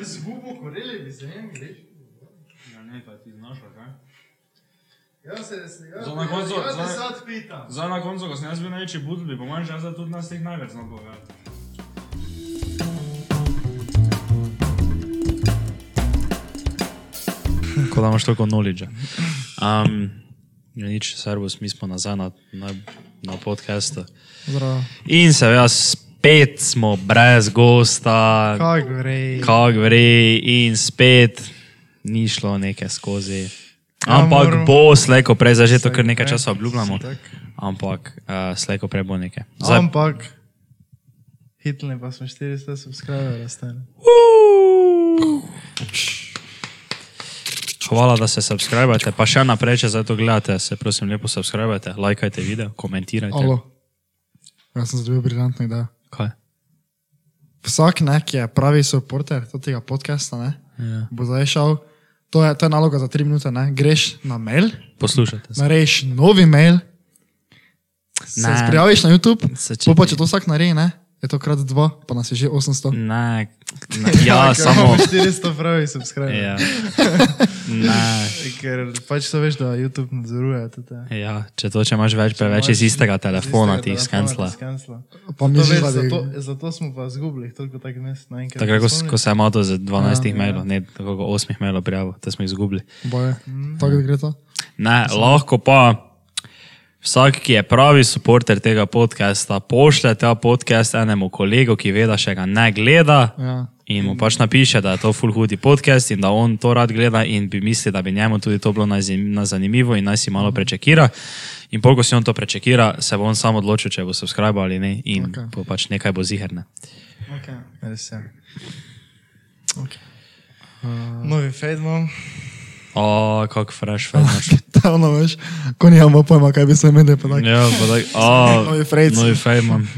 bi zgubo, koreli bi se jim reči. Ja, ne, kaj ti znaš, kaj? Jaz se, jaz, Za na koncu- jaz se za- sad pitam. Zdaj na koncu, ko sem jaz bil največji budl, bi po mojem že zdaj tudi nas teh največ znal povedati. Ko da imaš toliko knowledge. Um, ja, nič, servus, mi smo nazaj na, na, na podcastu. Zdravo. In seveda spet smo brez gosta, Kaj gre? kak gre, in spet ni šlo nekaj skozi. Ja, Ampak moramo- bo slejko prej, zdaj že to kar nekaj časa obljubljamo. Ampak uh, slejko prej bo nekaj. Zdaj, Ampak, hitni pa smo 400 subscriberjev, stane. Hvala, da se subskrbite. Pa še naprej, če zdaj to gledate, se prosim lepo subskrbite, lajkajte video, komentirajte. Alo. Jaz sem zdobil briljantno idejo. Kaj? Vsak nek je pravi supporter tega podcasta, ne? Ja. bo zdaj šel, to je, to je naloga za 3 minute, ne? greš na mail, Poslušajte se. narediš novi mail, se Ne. prijaviš na YouTube, če- pa če to vsak naredi, ne? Je to krat dva, pa nas je že 800. Ne, ne, ja, samo. 400 pravi subscriberjev. Ja. Ne. Ker pač to veš, da YouTube nadzoruje tudi. Ja, če to, če imaš več, preveč iz istega telefona, ti jih skancla. Pa mi že zato, zato, smo pa zgubili toliko takih mest naenkrat. Tako, ko, ko se je malo z 12 Ja, mailov, ne tako 8 mailov prijavil, da smo jih izgubili. boje. Tako gre to. Ne, lahko pa vsak, ki je pravi podporter tega podcasta, pošlje ta podcast enemu kolegu, ki ve, da še ga ne gleda. Ja. In mu pač napiše, da je to full hudi podcast in da on to rad gleda in bi mislil, da bi njemu tudi to bilo na zanimivo in naj si malo prečekira. In pol, ko si on to prečekira, se bo on sam odločil, če bo subscribe ali ne in okay. pač nekaj bo ziherne. Okay. Okay. Novi fade imam. O, kak fresh fajn. Tavno veš, ko nimamo pojma, kaj bi se imeli pa tako. Ja, pa tak, o, Novi frejci. Novi fajn imam.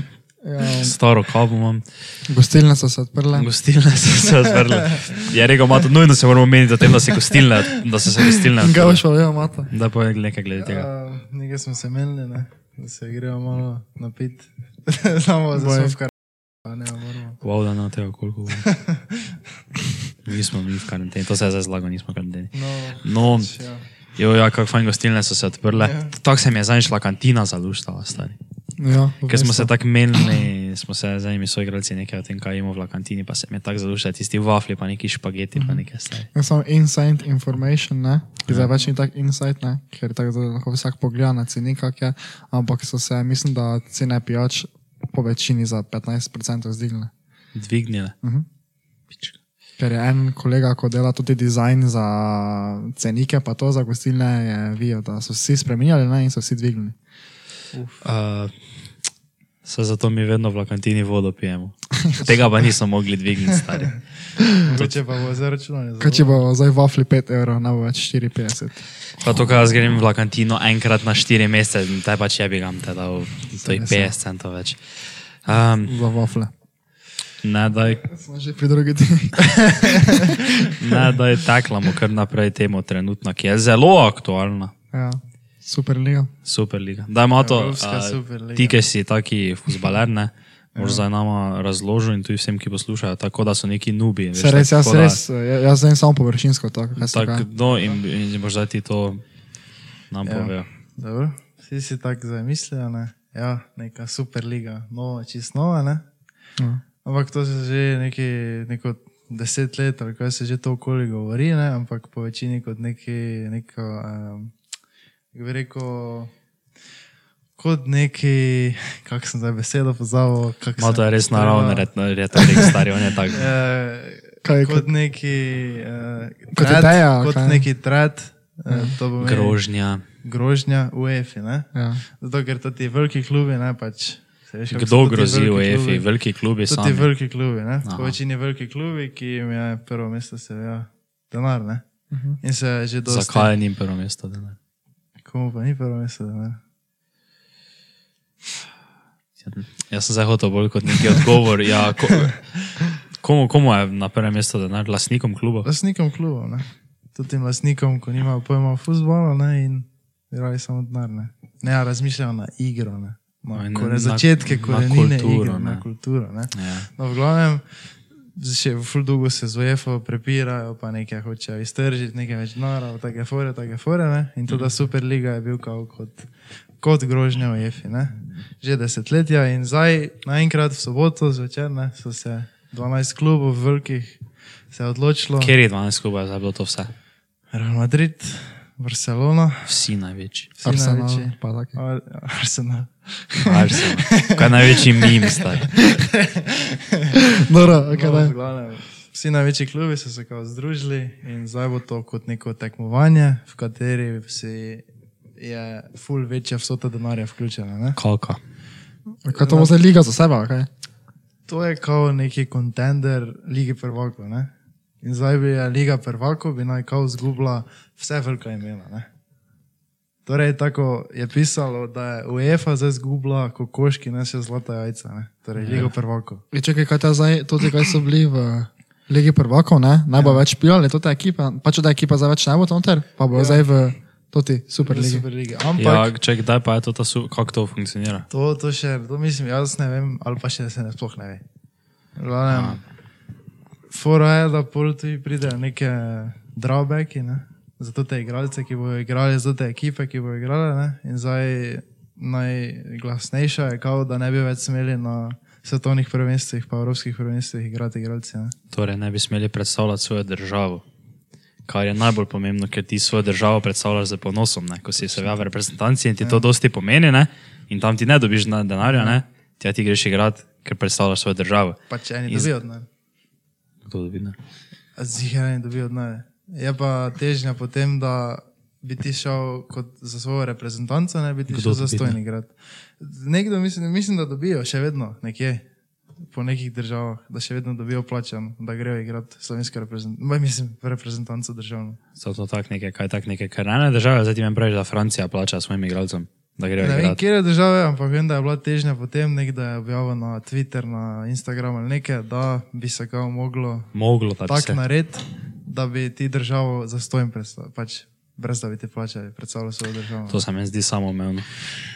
Ja. Staro kavo imam. Gostilne so se odprle. Gostilne so se odprle. Je rekel, Mato, nujno se moramo meniti o tem, da se gostilne, da so se gostilne Kaj boš pa vedel, mata? Da pa nekaj glede tega. Uh, nekaj smo se menili, ne? da se gremo malo napiti. Samo za Boj. smo v kar. Pa ne, moramo. Wow, da na tega koliko. Nismo mi v karanteni, to se je zdaj zlago, nismo v karanteni. No, No, ja. jo, ja, kako fajn gostilne so se odprle. Ja. Tako se mi je zdaj šla kantina zaluštala, stari. Ja, Ker smo se tako menili, smo se z enimi soigralci nekaj o tem, kaj imamo v kantini, pa se mi je tako zaluštala, tisti wafli, pa neki špageti, pa nekaj stari. Ja, samo inside information, ne? Ki zdaj več ni tako inside, ne? Ker tako, lahko vsak pogleda na ceni, kak je. Ampak so se, mislim, da cene pijač po večini za 15% zdigle. Dvignile. Mhm. Pička. Ker je en kolega, ko dela tudi dizajn za cenike, pa to za gostilne, je videl, da so vsi spremenjali ne? in so vsi dvignili. Uh, se zato mi vedno v la kantini vodo pijemo. Tega pa nismo mogli dvigniti, stari. Mogoče pa bo zaračunali. Kaj če bo zdaj vafli 5 evrov, ne bo več 4,50. Pa to, ko jaz grem v la kantino enkrat na 4 mesece, te pač je bi ga te dal, to je 50 centov več. Um, Za vafle. Ne, daj, Smo že pri drugi temi. ne, daj taklamo kar naprej temu trenutno, ki je zelo aktualna. ja. Super liga. Superliga. Daj, Mato, Evropska a, Superliga. ti, ki si taki fuzbaler, ne, moraš zdaj nama razložiti in tudi vsem, ki poslušajo, tako da so neki nubi. veš, Se res, jaz da- res, ja- jaz zdaj samo površinsko to, Tako, dogaja. no, in, in boš zdaj ti to nam Ja. Dobro, vsi si tako zamislili, ne? Ja, neka super liga, nova, čist nova, ne? Ja. Ampak to se že neki, neko deset let, ali kaj se že to okoli govori, ne? ampak po večini kot neki, neko, um, kako bi rekel, kot neki, kako sem zdaj besedo pozabil. kako Malo to je res naravno, retorik stari, on je tak. Eh, Kaj je kot neki, uh, Kot ideja, kot kaj? neki trat, uh, to bo Grožnja. grožnja UEFA, ne? Ja. Zato, ker to ti veliki klubi, ne pač. Veš, Kdo so grozi v EFI? Veliki klubi To ti veliki klubi, ne? Po večini veliki klubi, ki jim je prvo mesto seveda denar, ne? Mhm. In se že dosti... Zakaj je njim prvo mesto? denar? Komu pa ni prvo mesto denar? Jaz sem zdaj hotel bolj kot neki odgovor. Ja, ko, komu, komu je na prvem mestu denar? Lasnikom kluba? Lastnikom klubov, ne? Tudi tem lastnikom, ko nimajo pojma o futbolu, ne? In igrajo samo denar, ne? Ne, a razmišljajo na igro, ne? Na, in na, na- začetke, na kulturo, igre, ne. na kulturo, ne? Ja. No, v glavnem, še ful dolgo se z UEFA prepirajo, pa nekaj hočejo iztržiti, nekaj več denarja, take fore, take fore, ne? In tudi Superliga je bil kao kot, kot grožnja v EFI, ne? Že desetletja in zdaj naenkrat v soboto zvečer, ne, so se 12 klubov velikih se je odločilo. Kjer je 12 klubov, zdaj je bilo to vse? Real Madrid, Barcelona, Vsi največji. vsi Arsenal, največji. Arsenal. Arsenal. Kaj je največji mim zdaj? Dobro, okay, No, v glavnem, Vsi največji klubi so se kao združili in zdaj bo to kot neko tekmovanje, v kateri si je full večja vsota denarja vključena. Ne? Kolka. Kaj to bo zdaj liga za sebe, okay? To je kao neki kontender lige prvakov. Ne? In zdaj bi je liga prvakov, bi naj kao zgubila vse velika imena. Ne? Torej, tako je pisalo, da je UEFA zdaj zgubila kokoški, ne še zlata jajca. Ne? Torej, liga prvakov. Je čakaj, kaj ta zdaj, to kaj so bili v Ligi prvakov, ne? Naj bo ja. več pil, ali to ta ekipa, pa če ta ekipa zdaj več ne bo tam ter, pa bo ja. zdaj v toti Superligi. Superligi. Ja, Ampak če kdaj pa je to, ta su- kako to funkcionira? To, to še, to mislim, jaz ne vem, ali pa še se ne sploh ne ve. Glavnem, fora je, da pol tu pridejo neke drawbacki, ne? Zato te igralce, ki bodo igrali, zato te ekipe, ki bodo igrale. Ne? In zdaj najglasnejša je, kao, da ne bi več smeli na svetovnih prvenstvih, pa evropskih prvenstvih igrati igralci. Ne? Torej, ne bi smeli predstavljati svojo državo. Kar je najbolj pomembno, ker ti svojo državo predstavljaš z ponosom. Ne? Ko si se v reprezentanci in ti to dosti pomeni, ne? in tam ti ne dobiš na- denarja, ne? ti, ti greš igrati, ker predstavljaš svojo državo. Pa če eni dobijo denar. Kdo dobi, ne? Zihar eni dobijo denar. Je pa težnja potem, da bi ti šel za svojo reprezentanco, ne bi ti Kdo šel za stojni igrati. Nekdo mislim, mislim, da dobijo še vedno nekje. Po nekih državah, da še vedno dobijo plačan, da grejo igrati slovensko reprezentanco, mislim, reprezentanco državno. So to tak nekaj, kaj tak nekaj, kar ene države, zdaj ti meni praviš, da Francija plača svojim igralcem, da grejo Ne vem, igrati. kje je države, ampak vem, da je bila težnja potem, nek, da je objavil na Twitter, na Instagram ali nekaj, da bi se kao moglo Moglo tako narediti, da bi ti državo za stojim predstavljali, pač brez da bi ti plačali, predstavljali svojo državo. To se mi zdi samoumevno.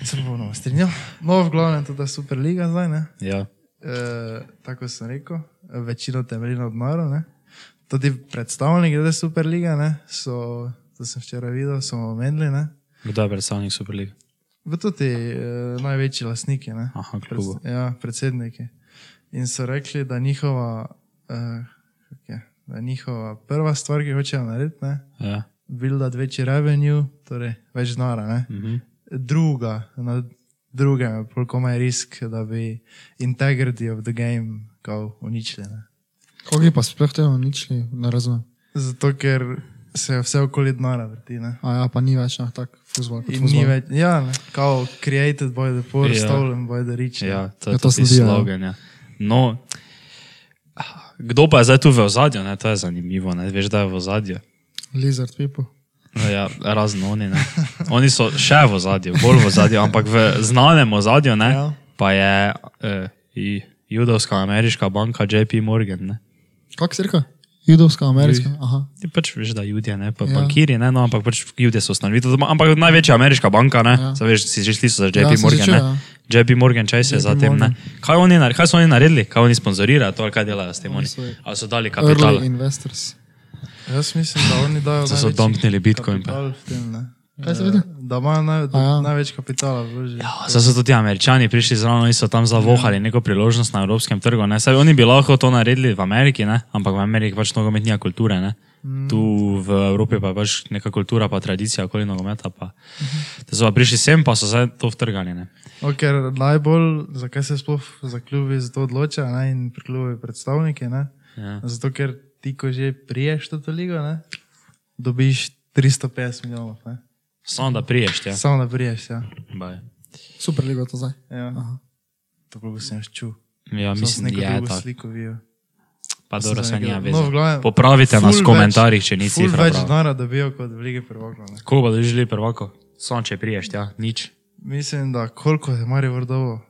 Se bomo strinjali. No, v glavnem tudi da Superliga zdaj, ne? Ja. E, tako sem rekel, večino temelji na odmoru. ne. Tudi predstavniki glede Superlige, ne, so, to sem včeraj videl, so omenili, ne. Kdo je predstavnik Superlige? V tudi e, največji lastniki, ne. Aha, Pred, ja, predsedniki. In so rekli, da njihova, e, kako je, da njihova prva stvar, ki hočejo narediti, ne, Ja. buildati večji revenue, torej več denara, ne. Mhm. druga, na drugem, koliko je risk, da bi integrity of the game kao uničili. Ne? Kogi pa sploh tega uničili, ne razumem. Zato, ker se vse okoli denara vrti. Ne? A ja, pa ni več tak futbol. kot In fuzbal. ni več, ja, ne? kao created by the poor, Ja. stolen by the rich. ne. Ja, to je Ja, to to ja. slogan. Ja. No, kdo pa je zdaj tu v ozadju? Ne? To je zanimivo. Ne? Veš, da je v ozadju. Lizard people. No, Ja, razno oni. Ne? Oni so še v ozadju, bolj v ozadju, ampak v znanem ozadju ne, Ja. pa je eh, judovska ameriška banka JP Morgan. Ne? Kak si rekel? Judovska, ameriška. Aha. Ti pač veš, da ljudje, ne pa Ja. ja. bankiri, ne, no, ampak pač ljudje so ustanovitelji. Ampak največja ameriška banka, ne, Ja. ja. veš, si že slišal za Ja, JP sem Morgan. že ne. ja. JP Morgan Chase je JP zatem, ne. Kaj, oni, kaj so oni naredili, kaj oni sponzorirajo, to ali kaj delajo s tem oni? so Ali so dali kapital? Early investors. Jaz mislim, da oni dajo. So so dumpnili Bitcoin pa. kapital Tem, Da imajo naj, A ja. največ kapitala. Ja, Zdaj so tudi Američani prišli zraven, oni so tam zavohali neko priložnost na evropskem trgu. Ne? Saj oni bi lahko to naredili v Ameriki, ne? ampak v Ameriki pač nogomet nima kulture. Ne? Mm. Tu v Evropi pa je pač neka kultura, pa tradicija okoli nogometa. Pa. Da so pa prišli sem, pa so zdaj to? No, ker najbolj, zakaj se sploh za klubi za to odloča ne, in pri klubi predstavniki, ne, Ja. zato ker ti, ko že priješ to ligo, ne, dobiš 350 milijonov. Ne. Samo da priješ, ja. Samo da priješ, ja. Baj. Super ligo to zdaj. ja. Aha. To klubu sem jaz čul. Ja, mislim, da je tako. sliko videl. Pa dobro, se No, v veze. glavnem, Popravite nas v komentarjih, če ni Ful cifra. več denara dobijo kot v Ligi prvakov. ne. Koliko bodo žili prvako? Samo če priješ, ja, nič. Mislim, da koliko je Marijo Vrdovo?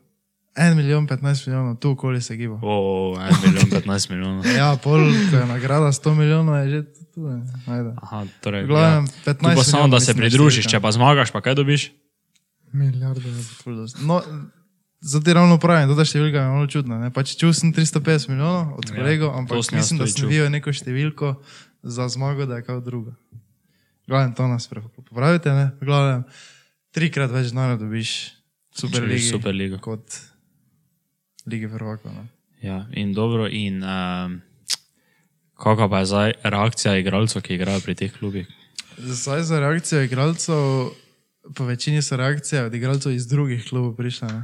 En milijon 15 milijonov, tu okoli se giba. O, en milijon 15 milijonov. Ja, pol, ko je nagrada 100 milijonov, je že tu. ne. Ajde. Aha, torej, glavnem, ja. 15 Tu pa samo, da se je pridružiš, če pa zmagaš, pa kaj dobiš? Milijarde. Dosti. No, Zato ti ravno pravim, da ta številka je malo čudna. Ne? Pač čul sem 350 milijonov od Ja, kolegov, to ampak mislim, da tudi sem čul. videl neko številko za zmago, da je kao druga. Glavno to nas popravite, ne? Glavno, trikrat več denarja dobiš Superligi greš v Superligo. kot Lige prvakov. Ne? Ja, in dobro, in um, kakva pa je zdaj reakcija igralcev, ki igrajo pri teh klubih? Zdaj za reakcijo igralcev, po večini so reakcije od igralcev iz drugih klubov prišle. Ne?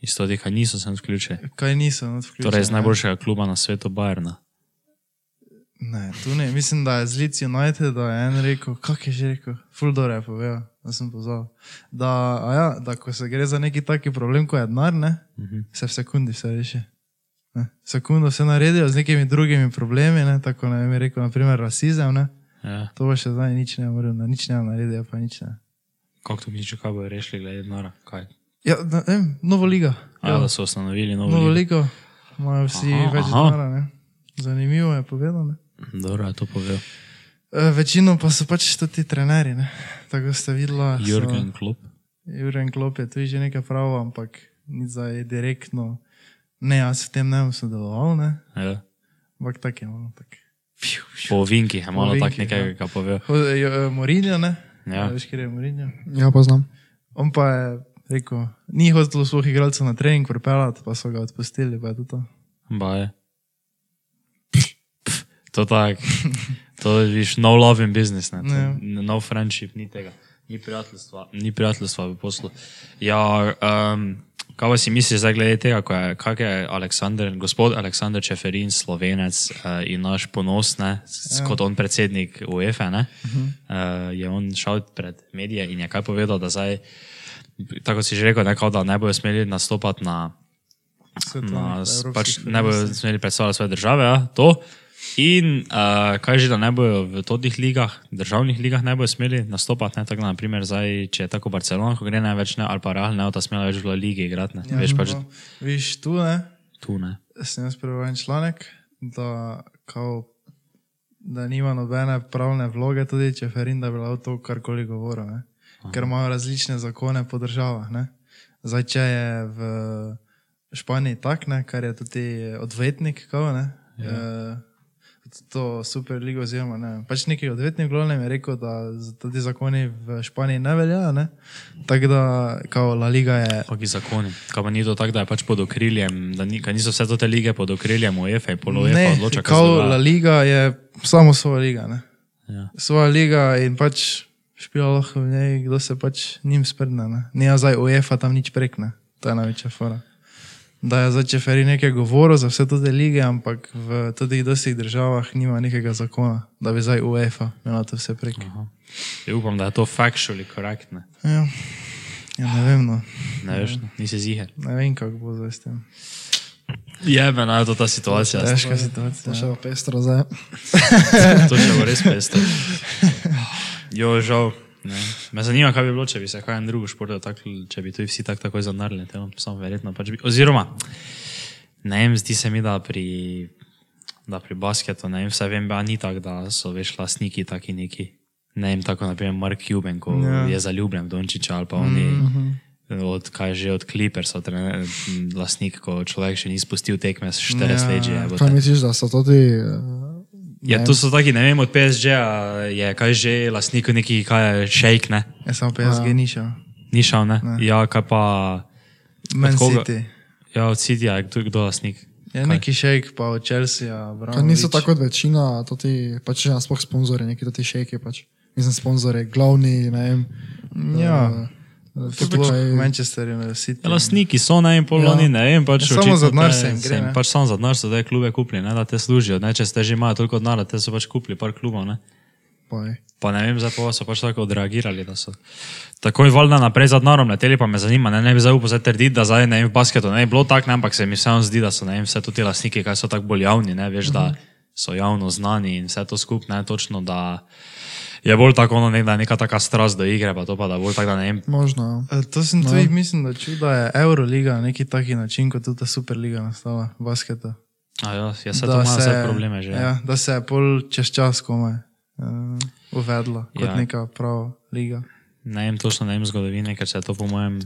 Isto tega niso sem vključili. Kaj niso not vključene? Torej, iz ne? najboljšega kluba na svetu, Bajerna. Ne, tu ne. Mislim, da je z Leeds United, da je en rekel, kak je že rekel, Fuldor je povedal, da sem pozval. Da, ja, da ko se gre za neki taki problem, kot je denar, ne, Mhm. se v sekundi vse reši. Ne. Sekundo se naredijo z nekimi drugimi problemi, ne, tako ne je rekel, naprimer rasizem, ne. Ja. To bo še zdaj nič ne morem, na nič ne naredijo, pa nič ne. Kako to misliš, kaj bojo rešili glede denara? Kaj? Ja, ne vem, novo liga. A, ja. da so ustanovili novo novo ligo. ligo, imajo vsi Aha, več aha. denara, ne. Zanimivo je povedano. Dobro, je to povedal. E, Večino pa so pač tudi trenerji, ne. tako ste videla. so- Jurgen Klopp. Jurgen Klop je tudi že nekaj prav, ampak ni zdaj direktno. Ne, jaz v tem ne bom sodeloval, ne. Ja. Ampak tako je malo tak. Fiu, fiu. Po vinkih je malo tako nekaj, ja. kar povedal. Ho- jo- eh, Mourinho, ne? Ja. Veš, kje je Mourinho. Ja, poznam. On pa je rekel, ni hotel svojih igralcev na trening pripeljati, pa so ga odpustili, pa je to to. Baje. To tak. To je viš no love in business, ne. Ja. To, no friendship, ni tega. Ni prijateljstva, ni prijateljstva v poslu. Ja, um, kaj pa si misliš zdaj glede tega, je, kak je Aleksandr, gospod Aleksandr Čeferin, slovenec uh, in naš ponos, ne, ja. kot on predsednik UEFA, ne, uh -huh. uh, je on šel pred medije in je kaj povedal, da zdaj, tako si že rekel, ne, kao, da ne bojo smeli nastopati na na, s- pač ne bodo smeli predstavljati svoje države. Ja, to. In uh, kaj že, da ne bojo v totih ligah, državnih ligah, ne bojo smeli nastopati. Ne, tako, da, naprimer, zdaj, če je tako Barcelona, ko gre ne več, ne, ali pa Real, ne, ta smela več v La Ligi igrati. Ne, ja, veš pač no, Viš tu, ne? tu ne. sem jaz prebral en članek, da, kao, da nima nobene pravne vloge, tudi če Ferin, da bi lahko to karkoli govoril, ne? ker imajo različne zakone po državah. Ne? Zdaj, če je v Španiji tak, ne? kar je tudi odvetnik, kao, ne. Ja. E, To super ligo, oziroma ne. Pač neki odvetnik glavnem je rekel, da ti zakoni v Španiji ne veljajo. Ne? Tako da, kao La Liga je Kaki zakoni. Kaj pa ni to tako, da je pač pod okriljem, da ni, niso vse te lige pod okriljem UEFA in polo UEFA odloča, kao La. Liga je samo svoja liga. Ne? Ja. Svoja liga in pač špila lahko v njej, kdo se pač njim sprdne. Ne? Ni zdaj UEFA tam nič prekne, to je največja fora. Da je zdaj Čeferi nekaj govoril za vse te lige, ampak v tudi dostih državah nima nekega zakona, da bi zdaj UEFA imela to vse prek. Ja, upam, da je to factually correct. Ne, Ja. ja, ne vem, no. ne veš, no, nisi ziger. ne vem, kako bo zdaj s tem. Jebena je to ta situacija. Težka To situacija. še bo pestro zdaj. To še bo res pesto. Jo, žal. Ne. Me zanima, kaj bi bilo, če bi se kaj en drugo šport dotaknil, če bi tu vsi tako takoj zanarili. Samo verjetno pač bi. Oziroma, ne vem, zdi se mi, da pri, da pri basketu, ne vem, vse vem, da ni tako, da so veš lastniki taki neki. Ne vem, tako naprimer Mark Cuban, ko Ja. ja. je zaljubljen v Dončiča ali pa oni. Mm -hmm. Od kaj že od Clippersa, trener, lastnik, ko človek še ni spustil tekme s 40 Ja. let. že je, bo Kaj misliš, da so to ti... Ja, to so taki, ne vem, od PSG-a je kaj že lastnik neki, kaj je šejk, ne? Ja, samo PSG ni šel. Ni šel, ne? ne. Ja, kaj pa. Man? City. Ja, od City, kdo, kdo je lastnik? Ja, neki šejk, pa od Chelsea, Kaj niso tako kot večina, to ti pač ja, sploh sponzorje, neki ti šejki pač. Mislim, sponzorje, glavni, ne vem. Ja. tukaj- Manchester United. Ja, lastniki so na en pol, Ja. oni ne vem, pač Ja, samo za denar se jim gre, ne. Pač samo za denar so te klube kupili, ne, da te služijo. Ne, če ste že imajo toliko denarja, te so pač kupili par klubov, ne. Pa je. Pa ne vem, zato so pač tako odreagirali, da so takoj valjda naprej za denarom leteli, pa me zanima, ne, ne bi zdaj upal zdaj trditi, da zdaj ne vem, v basketu ne bi bilo tako, ne, ampak se mi vseeno zdi, da so ne vem, vse ti lastniki, kaj so tako bolj javni, ne, veš, da so javno znani in vse to skupaj, ne, točno, da je bolj tako ono, ne, da je neka taka strast do igre, pa to pa da bolj tako, da ne vem, Možno. ja. E, To sem no. tudi, mislim, da da je Euroliga na neki taki način, kot tudi ta Superliga nastala v basketu. a ja, ja se to ima vse probleme že. Ja, da se je pol čez čas komaj uh, uvedla kot ja. neka prava liga. Ne vem točno, ne vem zgodovine, ker se je to po mojem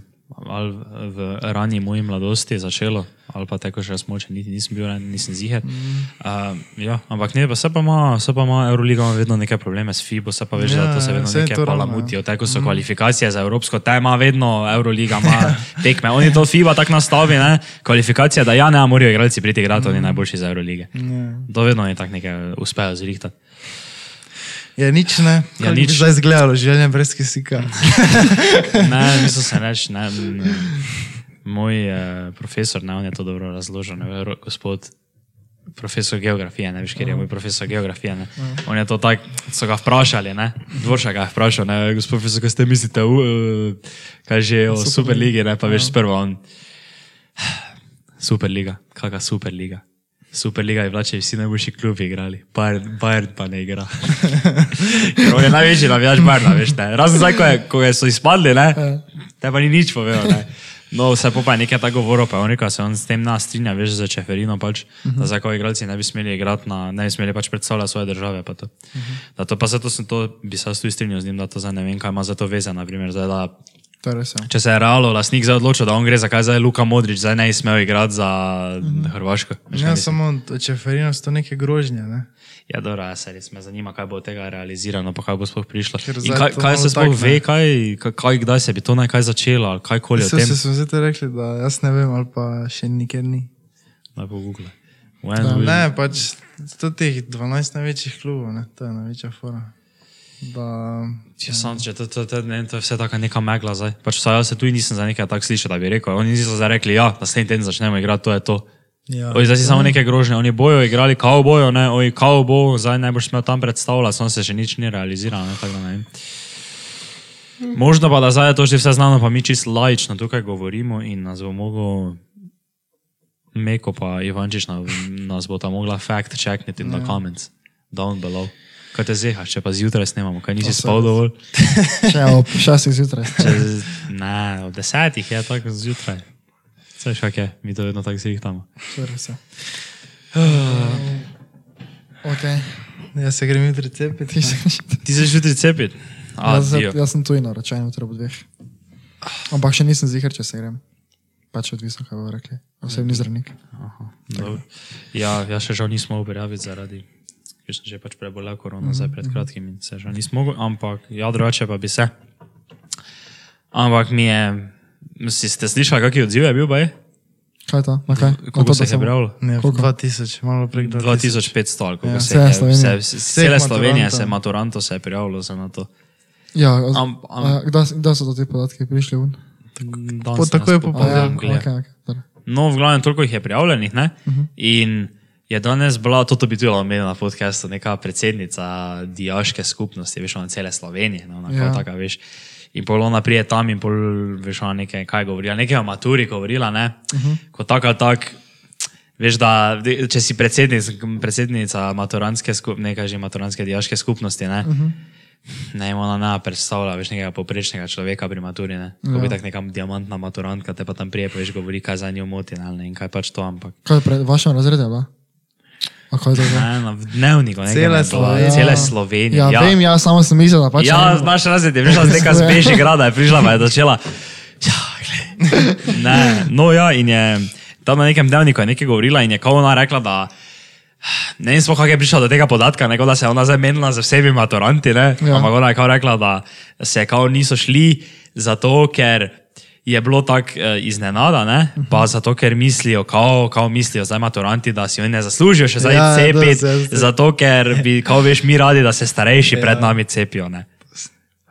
ali v rani moji mladosti začelo, ali pa tako še smoče, niti nisem bil, nisem ziger. Mm. Uh, ja, ampak ne, pa se pa ima, se pa ima Euroliga ima vedno neke probleme s FIBO, se pa veš, ja, da to se vedno neke palamutijo, tako so mm. kvalifikacije za Evropsko, ta ima vedno Euroliga, ima tekme. Oni to FIBA tako nastavi, ne, kvalifikacije, da ja, ne, morajo igralci priti igrati, oni najboljši za Eurolige. Ja. To vedno je tako nekaj uspejo zrihtati. Je nič ne. Ja, Kako nič. Zdaj izgledalo življenje brez kisika. Ne, mislim se reči, ne. m, Moj eh, profesor, ne, on je to dobro razložil, ne, gospod profesor geografije, ne veš, ker je moj profesor geografije. Ne. On je to tako, so ga vprašali, ne, dvorša ga je vprašal, ne, gospod profesor, kaj ste mislite, uh, kaj že o Superligi, ne, pa veš, sprva on. Superliga, kakšna Superliga. Superliga je bila, če bi vsi najboljši klubi igrali, Bayern, Bayern pa ne igra. Ker on je največji navijač Bayerna, veš, ne. Razen zdaj, ko, je, ko je so izpadli, ne, te pa ni nič povedal, ne. No, vse pa je nekaj tako govoril, pa je on rekel, da se on s tem nas strinja, veš, za Čeferino pač, da zdaj, ko igralci ne bi smeli igrati na, ne bi smeli pač predstavljati svoje države, pa to. Da to pa zato sem to, bi se tudi strinjal z njim, da to zdaj ne vem, kaj ima za to veze, naprimer, zdaj, da Ja. Če se je Realo lasnik zdaj odločil, da on gre, zakaj zdaj Luka Modrič, zdaj ne bi smel igrati za Hrvaško. Veš, Ja, samo čeferino so to neke grožnje. Ne? Ja, dobro, ja, se res me zanima, kaj bo od tega realizirano, pa kaj bo sploh prišlo. Kaj, kaj se sploh tak, ve, ne. kaj, kaj, kdaj se bi to najkaj začelo, ali kaj koli o Vse tem. se smo zdaj rekli, da jaz ne vem, ali pa še nikjer ni. Naj bo Google. When will- Ne, pač to teh 12 največjih klubov, ne? to je največja fora. Da, Ja, sam, če to, to, to, ne, to je vse tako neka megla zdaj. Pač saj jaz se tu nisem za nekaj tak slišal, da bi rekel. Oni niso zdaj rekli, ja, naslednji teden začnemo igrati, to je to. ja, Oji, zdaj si samo neke grožnje, oni bojo igrali, kao bojo, ne, oji, kao bo, zdaj ne boš smel tam predstavljati, samo se še nič ni realiziralo, ne, tako da ne vem. Možno pa, da zdaj je to že vse znano, pa mi čist laično tukaj govorimo in nas bo mogel Meko pa Ivančič na- nas bo tam mogla fact checkniti in the comments, down below. Kaj te zehaš, če pa zjutraj snemamo, kaj nisi spal dovolj? Še ob šestih zjutraj. Ne, ob desetih je tako zjutraj. Veš, kak je, mi to vedno tako zrihtamo. Ja. Okay. jaz se grem jutri cepiti. Ti se jutri cepiti? jaz, jaz sem tuj naročen, jutri ob dveh. Ampak še nisem ziger, če se grem. Pač odvisno, kaj bo rekli. Osebni zdravnik. Dobro. Ja, ja še žal nismo prijaviti zaradi, ker sem že pač prebolel korona zdaj pred kratkim in se žal nismo mogli, ampak ja, drugače pa bi se. Ampak mi je, si ste slišali, kakšen odziv je bil, baj? Kaj je to? Na kaj? Koliko to, se je prijavilo? Ne, Koliko? 2000, malo prek 2000. 2500, ali koliko Ja, se je, Slovenija. vse, Vseh cele Slovenije se maturantov se je prijavilo za na to. Ja, Am- am- a, kdaj, kdaj so to ti podatki prišli ven? Danes Po- sem takoj jaz po po- A, ja, okay, okay. No, v glavnem, toliko jih je prijavljenih. Ne? Uh Mhm. -huh. In je danes bila, to bi tudi omenila na podkastu, neka predsednica diaške skupnosti, veš, na cele Slovenije. No, Ja. ja. taka, veš. In pol ona prije tam in pol, veš, ona nekaj, kaj govorila, nekaj o maturi govorila, ne? Uh Mhm. -huh. Kot tak ali tak. Veš, da če si predsednic, predsednica maturantske, skup, nekaj že maturantske diaške skupnosti, ne, uh Mhm. -huh. ne ona ne predstavlja veš, nekega poprečnega človeka pri maturi. Ne. Ko bi Ja. tak neka diamantna maturantka, te pa tam prije poveš, govori, kaj za njo moti ne, ne in kaj pač to, ampak. Kaj je pred to? bilo? Ne, na v dnevniku, nekaj Cele bila, Slovenije. Cele Slovenije. Ja, ja, vem, ja, samo sem mislil, da pač. Ja, ne- naš razred je prišla z neka z Bežigrada, je prišla pa je začela. Ja, ne, no ja, in je tam na nekem dnevniku je nekaj govorila in je kao ona rekla, da ne vem kako je prišla do tega podatka, ne, kot da se je ona zdaj menila z vsemi maturanti, ne, Ja. ja. ampak ona je kao rekla, da se kao niso šli zato, ker je bilo tako eh, iznenada, ne? pa zato, ker mislijo, kao, kao mislijo zdaj maturanti, da si oni ne zaslužijo še zdaj Ja, cepiti, zato ker bi, kao veš, mi radi, da se starejši ja. pred nami cepijo. Ne?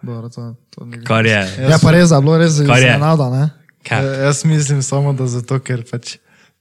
Dobro, to, to ni- Kar je. Ja, pa res, da je bilo res iznenada? Ja, jaz mislim samo, da zato, ker pač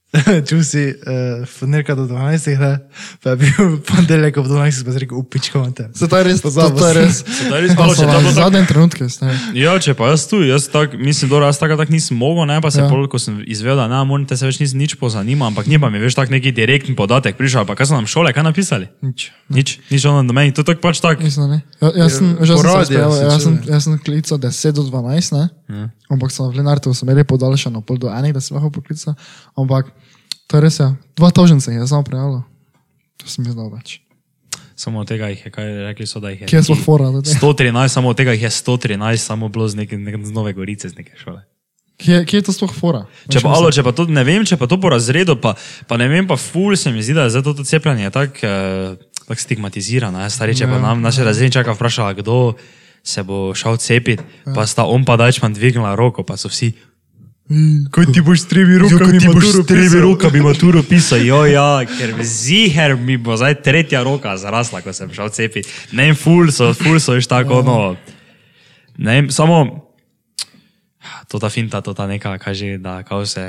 čusi uh, ponedeljka do 12, ne, pa je bil ponedeljek ob 12, pa si rekel, upičko imate. Se to je res, to, Pozabil to je res. to je res malo, so če to bilo tako- zadnje trenutke, ste. Ja, če pa jaz tu, jaz tak, mislim, da jaz tako tak nisem mogel, ne, pa se Ja. pol, ko sem izvedel, da ne, morate se več nisem nič pozanima, ampak ni pa mi več tak neki direktni podatek prišel, pa kaj so nam šole, kaj napisali? Nič. Nič, nič ono do meni, to je tako pač tak. Mislim, ne. Ja, jaz sem, Ja, že sem se se jaz sem, jaz sem klical 10 do 12, ne? Ja. Ampak sem v Lenartu sem imel podaljšano pol do enih, da sem lahko poklical. Ampak to je res, ja. Dva tožence je samo prijavilo. To sem jaz znal več. Samo od tega jih je, kaj rekli so, da jih je. Kje je sploh fora? da te- 113, samo od tega jih je 113, samo bilo z, neke, neke, z Nove Gorice, z neke šole. Kje, kje je to sploh fora? Če pa, alo, če pa to ne vem, če pa to po razredu, pa, pa ne vem, pa ful se mi zdi, da je zato to cepljenje tako eh, tak stigmatizirano. Ja. Stari, če pa nam naše razredničaka vprašala, kdo se bo šel cepiti, pa sta on pa dajčman dvignila roko, pa so vsi. Kot ti boš s tremi rokami, ti boš s tremi pisal? rokami maturo pisal, jo, ja, ker ziher mi bo zdaj tretja roka zarasla, ko sem šel cepiti. Ne ful so, ful so, veš tako, no. Ne samo, to ta finta, to ta neka, kaže, da kao se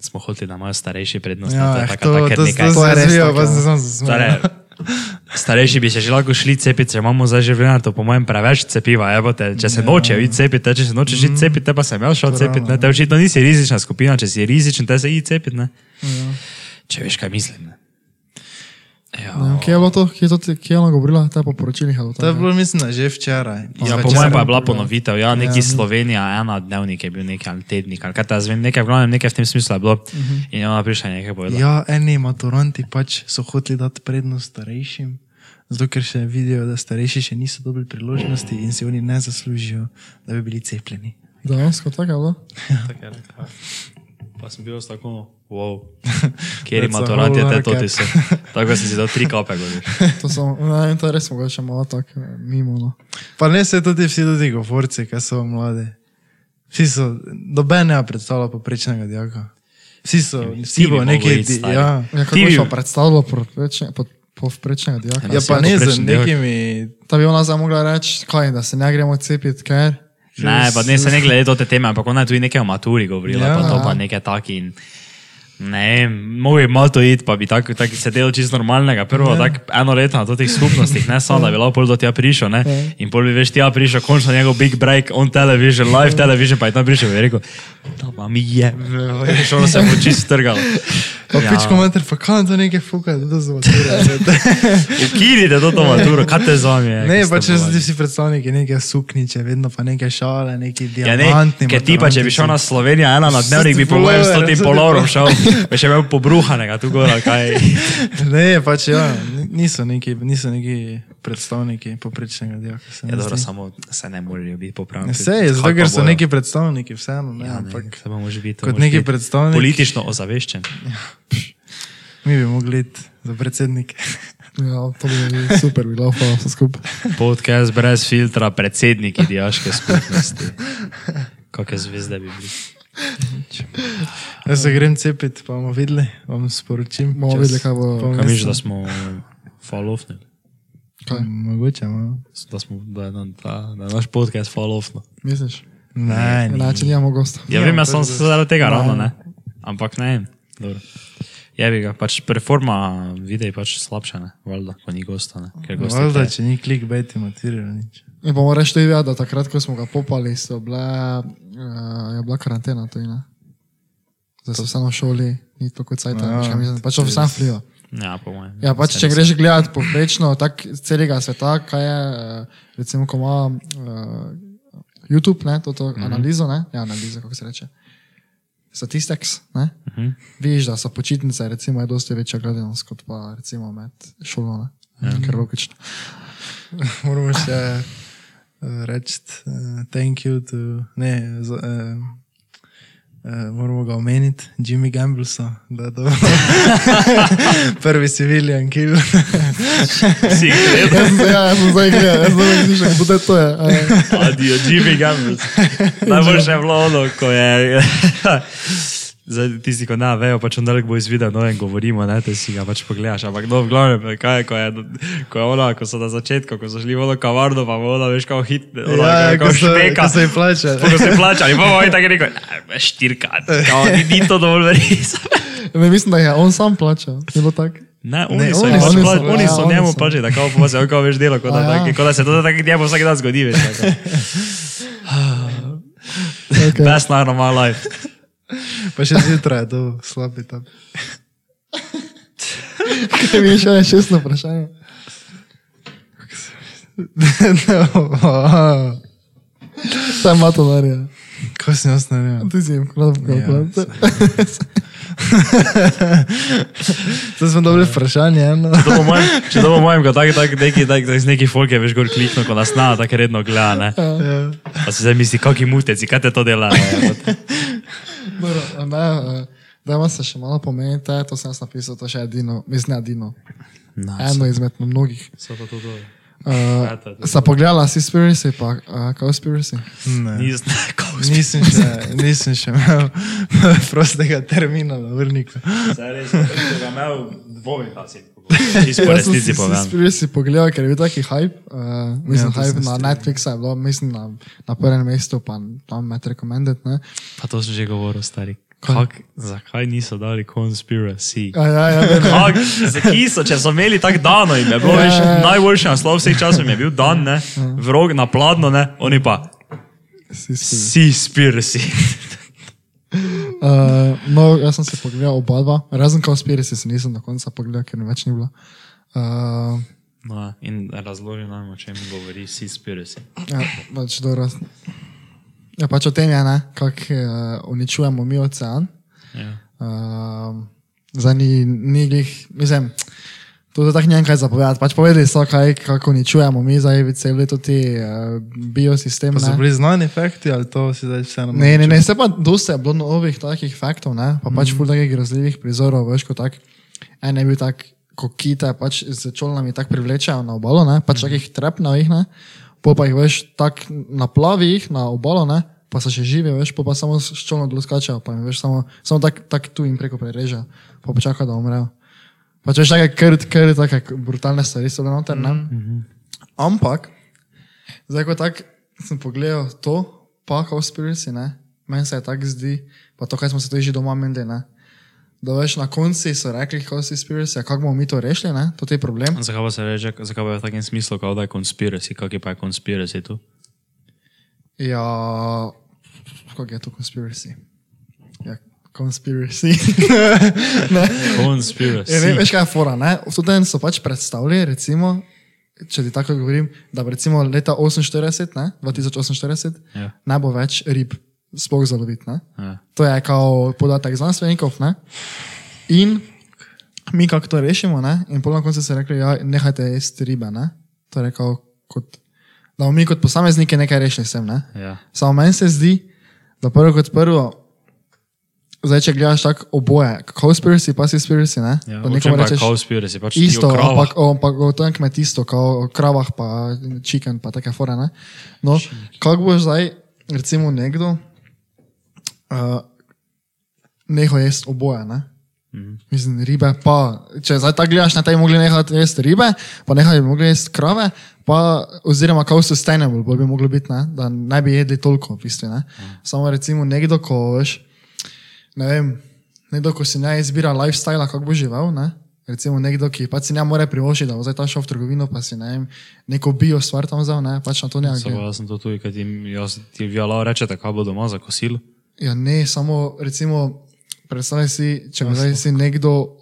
smo hoteli, da imajo starejši prednost. Ja, to je eh, taka, to, taka to, nekaj. to To se je res ja. starejši bi se že lahko šli cepiti, če imamo zdaj vreme, to po mojem preveč cepiva. Evo te, če se noče iti cepiti, če se nočeš iti cepiti, te pa sem jaz šel cepiti. ne. Te očitno nisi rizična skupina, če si rizičen, te se iti cepiti. ne. Če veš, kaj mislim. Ne. Ja. Ne vem, Kje je bilo to, kje je, to, kje je ona govorila, te po poročilih? ali To je bilo, mislim, že včeraj. Ja, po mojem pa je bila ponovitev, ja, neki Slovenija, ena dnevnik je bil nekaj ali tednik, ali kaj ta zvem, nekaj v glavnem, nekaj v tem smislu je bilo. In je ona prišla in nekaj povedala. Ja, eni maturanti pač so hoteli dati prednost starejšim, zato ker še vidijo, da starejši še niso dobili priložnosti in si oni ne zaslužijo, da bi bili cepljeni. Dejansko tako je bilo. Pa sem bil tako, wow, kjer ima to rad, je whole te to ti so. Tako si si dal tri kape, goriš. To, so, ne, vem, to je res mogoče malo tako eh, mimo. No. Pa ne se tudi vsi tudi govorci, ki so mladi. Vsi so, noben ne predstavlja poprečnega dijaka. Vsi so, ti vsi bo neki, di- ja. Ja, kako Ti bi pa predstavljalo povprečne- pod- povprečnega dijaka? Ja, pa ne z nekimi, Da bi ona zdaj mogla reči, kaj, da se ne gremo cepiti, ker. Ne, pa ne se ne glede te teme, ampak ona je tudi nekaj o maturi govorila, Ja. ja. pa to pa nekaj taki. In, ne, mogo bi malo to iti, pa bi tako tak sedel čisto normalnega. Prvo, ja. tako eno leto na teh skupnostih, ne samo, da bi lahko pol do tja prišel, ne. In pol bi veš, tja prišel, končno njegov big break on television, live television, pa je tam prišel in je rekel, da pa mi je, veš, ono se bo čisto strgalo. Pa ja. pičko mater, pa kam to nekaj fuka, da to zvočuje. Ukinite to, to maturo, kaj te z vami je? Ne, pa če ti vsi predstavniki neke sukniče, vedno pa neke šale, neki Ja, ne, diamantni. ker ti pa, če bi šel na Slovenijo, ena na dnevnik, bi po mojem Polover, stotim saj ti polorom pol- šel, bi še imel pobruhanega tu gor, ali kaj. Ne, pač ja, niso neki, niso neki predstavniki poprečnega dijaka. se mi Ja, dobro, samo se ne morejo biti popravljeni. Vse je, zato ker so neki predstavniki, vseeno, ne, Ja, ne, ampak se bomo že biti. kot neki biti predstavnik- Politično ozaveščen. mi bi mogli iti za predsednike. Ja, to bi bilo super, bi pa vse skupaj. Podcast brez filtra, predsednik dijaške skupnosti. Kakšne zvezde bi bili. Jaz se grem cepiti, pa bomo videli, vam sporočim. Bomo videli, kaj bo- Kaj misliš, da smo falofni? Kaj? Mogoče, no. Da, smo, da, je, nam ta, da je naš podcast falofno. Misliš? Ne, ni. Enače nimamo gosta. Ja, vem, jaz sem je se zaradi tega Ne. ravno, ne. Ampak ne. Dobro. Je bi ga, pač preforma videa je pač slabša, ne, valjda, ko ni gosta, ne. Valjda, če ni clickbait, motivirano nič. In bomo reči da takrat, ko smo ga popali, so bile, uh, je bila karantena. To, ne? Zdaj so vseeno v šoli, ni to kot sajta, Ja, ja, mislim, pač to vsem vpliva. Ja, po mojem. Ja, pač, če greš gledati povprečno tak celega sveta, kaj je, eh, recimo, ko ima uh, YouTube, ne, to, to mm -hmm. analizo, ne, ja, analizo, kako se reče. Statistics, ne? Mm Mhm. -hmm. Vidiš, da so počitnice, recimo, je dosti večja gledanost kot pa recimo med šolo, ne? Ja. Ker logično. Moramo še uh, reči uh, thank you to, ne, z, uh, uh, moramo ga omeniti, Jimmy Gamblesa, da je to prvi civilian kill. Si gledal? Sem, ja, jaz sem zdaj gledal, jaz sem zdaj gledal, kdo je to je. a je. Adijo, Jimmy Gambles. Najboljše je bilo ono, ko je. Zdaj, tisti, ko ne vejo, pač on dalek bo izvidel, no in govorimo, ne, te si ga pač pogledaš. Ampak no, v glavnem, kaj je, ko je, ko je ona, ko so na začetku, ko so šli v ono kavarno, pa ona, veš, kao hit, ona, Ja, kao ko so, špeka. ko so jih plačali. Ko so jih plačali, pa bo in tako rekel, "Ne, štirka, kao, ni, ni to dovolj verjetno. Ne, mislim, da je on sam plačal. Je bilo tako? Ne, oni Ne, so, oni oni so, ja, oni so oni njemu so. plačali, da kao pa se on kao veš delo, kot da, ja. kot da se to tako njemu vsak dan zgodi, veš. tako. Okay. Best night of my life. Pa še zjutraj je to slabi tam. Kaj mi je še šestno vprašanje? No, Tam ima to narija. Ko sem jaz naredil? Ti si jim kladil Ja, kalkulator. To smo dobili vprašanje. eno. Če to bo mojem, ko tak, tak, neki, tak, tak, z neki folk je veš gor kliknil, ko nas na tako redno gleda, ne. Ja. Pa si zdaj misli, kakšni muteci, kaj te to dela, ne. Dobro, ne, Dajmo se še malo pomeniti, to sem jaz napisal, to še edino, mislim, edino. No, Eno izmed mnogih. so to to. to. Uh, je Sa pogledala si Spiracy, pa uh, Cowspiracy? Ne. Nisem, Nisem še, nisem še imel prostega termina na vrniku. Zdaj res, če ga imel dvomi, da si resnici si povem. Spiracy pogledal, ker je bil taki hype. Uh, mislim, Ja, hype na. Netflixu je bilo, mislim, na, na prvem mestu, pa tam med recommended. Ne? Pa to sem že govoril, stari. Kak, zakaj niso dali conspiracy? A, ja, ja, ne, ne. Kak, zakaj so, če so imeli tako dano in je bilo Ja, ja, ja. najboljši naslov vseh časov jim je bil dan, ne, vrog na pladno, ne, oni pa Si Spiracy. Seaspiracy. Uh, no, jaz sem se pogledal oba dva, razen Cowspiracy si nisem do konca pogledal, ker več ni bilo. Uh, No, in razloži nam, o čem govori Seaspiracy. Ja, pač dobro. Ja, pač o tem je, ne, kako uh, uničujemo mi ocean. Ja. Uh, Zdaj ni, ni glih, mislim, je tako nekaj zapovedati. Pač povedali so, kaj, kako uničujemo mi zdaj cel leto ti uh, biosistem. Pa so bili znani fakti ali to si zdaj vseeno? Ne, ne, ne, se pa dosta je bilo novih takih faktov, ne, pa pač ful takih grozljivih prizorov, veš, kot tak, en je bil tak, ko kite pač z čolnami tako privlečejo na obalo, ne, pač takih trepnavih, ne, po pa jih veš, tak naplavi jih na obalo, ne, pa so še živi, veš, po pa samo s čolno dol skačejo, pa jim veš, samo, samo tak, tak tu jim preko prerežejo, pa počaka, da umrejo. Pač veš, take kar, kar take brutalne stvari so bile noter, ne. Ampak, zdaj ko tak sem pogledal to, pa Cowspiracy, ne, meni se je tako zdi, pa to, kaj smo se tudi že doma menili, ne, da veš, na konci so rekli Cowspiracy, kako bomo mi to rešili, ne, to je problem. Zakaj pa se reče, zakaj pa je v takem smislu, kao da je conspiracy, kak je pa je conspiracy tu? Ja, kako je to Conspiracy? Conspiracy. Conspiracy. Ja, ne, veš kaj je fora, ne? V tem so pač predstavili, recimo, če ti tako govorim, da recimo leta 48, ne, 2048, Ja. ne bo več rib sploh zaloviti, ne. Ja. To je kao podatek znanstvenikov, ne. In mi kako to rešimo, ne, in pol na koncu so rekli, ja, nehajte jesti ribe, ne. To je kao kot, da bomo mi kot posamezniki nekaj rešili s tem, ne. Ja. Samo meni se zdi, da prvo kot prvo, zdaj če gledaš tako oboje, conspiracy pa conspiracy, ne? Ja, pa je rečeš conspiracy, pač isto, o ampak, o, ampak o tem kmetijstvu, kao o kravah pa chicken pa take fore, ne? No, kako boš zdaj, recimo nekdo, uh, neho jesti oboje, ne? Mhm. Mislim, ribe, pa če zdaj tako gledaš, ne bi mogli nehati jesti ribe, pa nehaj bi mogli jesti krave, pa, oziroma kao sustainable bi moglo biti, ne? da ne bi jedli toliko, v bistvu. Ne? Samo recimo nekdo, ko veš, ne vem, nekdo, ko si ne izbira lifestyle, kako bo živel, ne? recimo nekdo, ki pač si ne more privoščiti, da bo zdaj ta šel v trgovino, pa si ne vem, neko bio stvar tam vzel, ne? pač na to ne gre. jaz sem to tudi, kaj ti, jaz, ti vjala rečete, kaj bo doma za kosilo. Ja, ne, samo recimo, predstavljaj si, če bi zdaj si nekdo,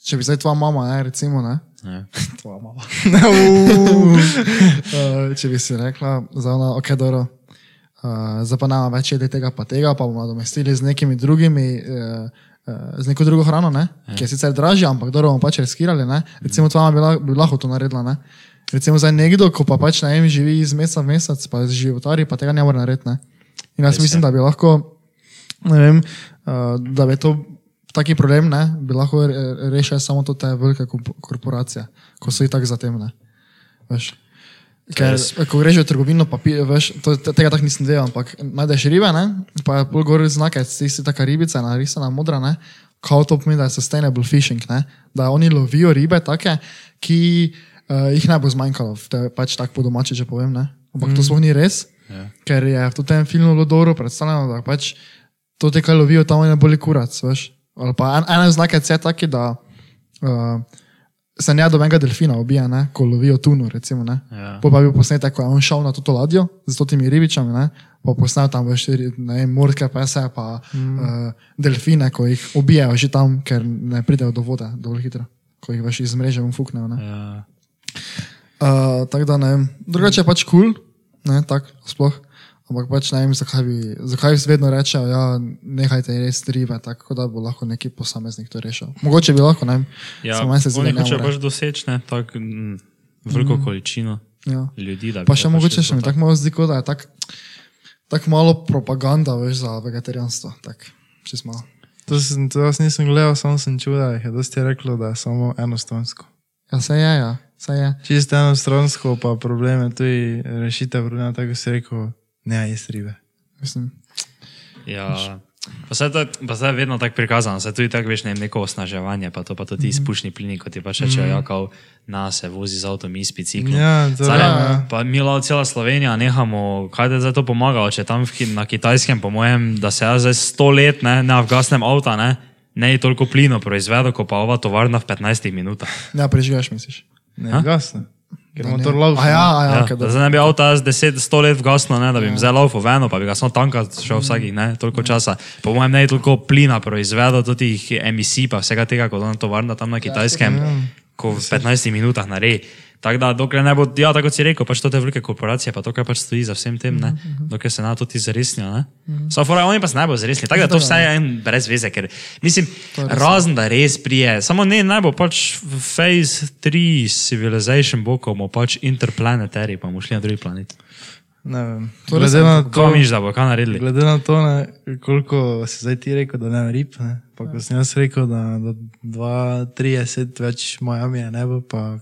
če bi zdaj tvoja mama, ne, recimo, ne, Ja. tvoja mama. uh, če bi si rekla, za ona, ok, dobro. Uh, zdaj pa nama več jedi tega, pa tega, pa bomo nadomestili z nekimi drugimi, uh, z neko drugo hrano, ne? ki je sicer dražja, ampak dobro bomo pač riskirali. Ne? Recimo, tvoja mama bi, la, bi lahko to naredila. Ne? Recimo, zdaj nekdo, ko pa pač ne vem, živi iz meseca v mesec, pa životari, pa tega ne more narediti. Ne? In jaz mislim, da bi lahko, ne vem, uh, da bi to. Taki problem ne, bi lahko re- rešile samo to te velike korp- korporacije, ko so i tako za tem. Ne. Veš. Ker, ko greš v trgovino, pa pi, veš, to, te- tega tako nisem delal, ampak najdeš ribe, ne, pa je pol gor znake, tisti taka ribica, narisana modra, ne, kao to pomeni, da je sustainable fishing, ne, da oni lovijo ribe take, ki uh, jih ne bo zmanjkalo, to je pač tako po domače, če povem, ne. Ampak mm. to sploh ni res, Ja. ker je v tem filmu bilo dobro predstavljeno, da pač to te, kaj lovijo, tam ne boli kurac, veš. Ali pa en, en znak je taki, da uh, se ne dobenega delfina ubija, ne, ko lovijo tuno, recimo, ne. Ja. Pol pa bil posnetek, ko je on šel na to ladjo z totimi ribičami, ne, pa posnel tam veš, ri- ne vem, morske pese, pa mm. uh, delfine, ko jih ubijajo že tam, ker ne pridejo do vode dovolj hitro, ko jih veš iz mreže umfuknejo. Ne. Ja. Uh, tako da ne vem, drugače je pač kul, cool, ne, tako sploh. Ampak pač ne vem, zakaj, bi, zakaj vedno rečejo, ja, nehajte res ribe, tako da bo lahko neki posameznik to rešil. Mogoče bi lahko, ne vem. Ja, samo meni se zdi, da ne hočejo more. pač doseči ne, tako mm, veliko mm. količino Ja. ljudi. da bi Pa to še pač mogoče še mi tako malo zdi, da je tako tak malo propaganda, veš, za vegetarijanstvo. Tak. To, sem, to jaz nisem gledal, samo sem čutil, da je dosti reklo, da je samo enostransko. Ja, se je, ja, se je. Čisto enostransko, pa problem je tudi rešitev problema, tako si rekel, ne jesti ribe. Mislim, Ja. Pa se to, pa je vedno tako prikazano, se tudi tako veš ne, neko osnaževanje, pa to pa tudi izpušni plini, kot ti pa še rečejo, ja, kao na se vozi z avtom iz bicikla. Ja, Zdaj, je, ja. Pa mi lao cela Slovenija nehamo, kaj da je zdaj to pomagalo, če tam v, na kitajskem, po mojem, da se jaz zdaj sto let ne, ne vgasnem avta, ne, ne je toliko plino proizvedo, kot pa ova tovarna v 15 minutah. ja, prežigaš, misliš. Ne, gasno. Ker motor. A ja, ja, Ja, da. zdaj ne bi avto jaz 10, 100 let vgasno, ne, da bi jim zdaj laufal v eno, pa bi ga samo tankat šel vsakih ne, toliko časa. Po mojem ne je toliko plina proizvedel, tudi emisij, pa vsega tega, kot ona tovarna tam na kitajskem, ko v 15 minutah naredi. Tako da, dokler ne bo, ja, tako si rekel, pač to te velike korporacije, pa to, kar pač stoji za vsem tem, ne, dokler se na to ti zaresnijo, ne. So fora, oni pa se ne bojo zaresnili, tako da to vse je en brez veze, ker mislim, razen da res prije, samo ne, ne bo pač v Phase 3 Civilization bo, ko bomo pač interplanetari, pa bomo šli na drugi planet. Ne vem. To res Glede ne na to, miš, da bo kaj naredili? glede na to ne, koliko si zdaj ti rekel, da ne rib, ne? pa ko sem jaz rekel, da do 2-30 več Miami je nebo, pa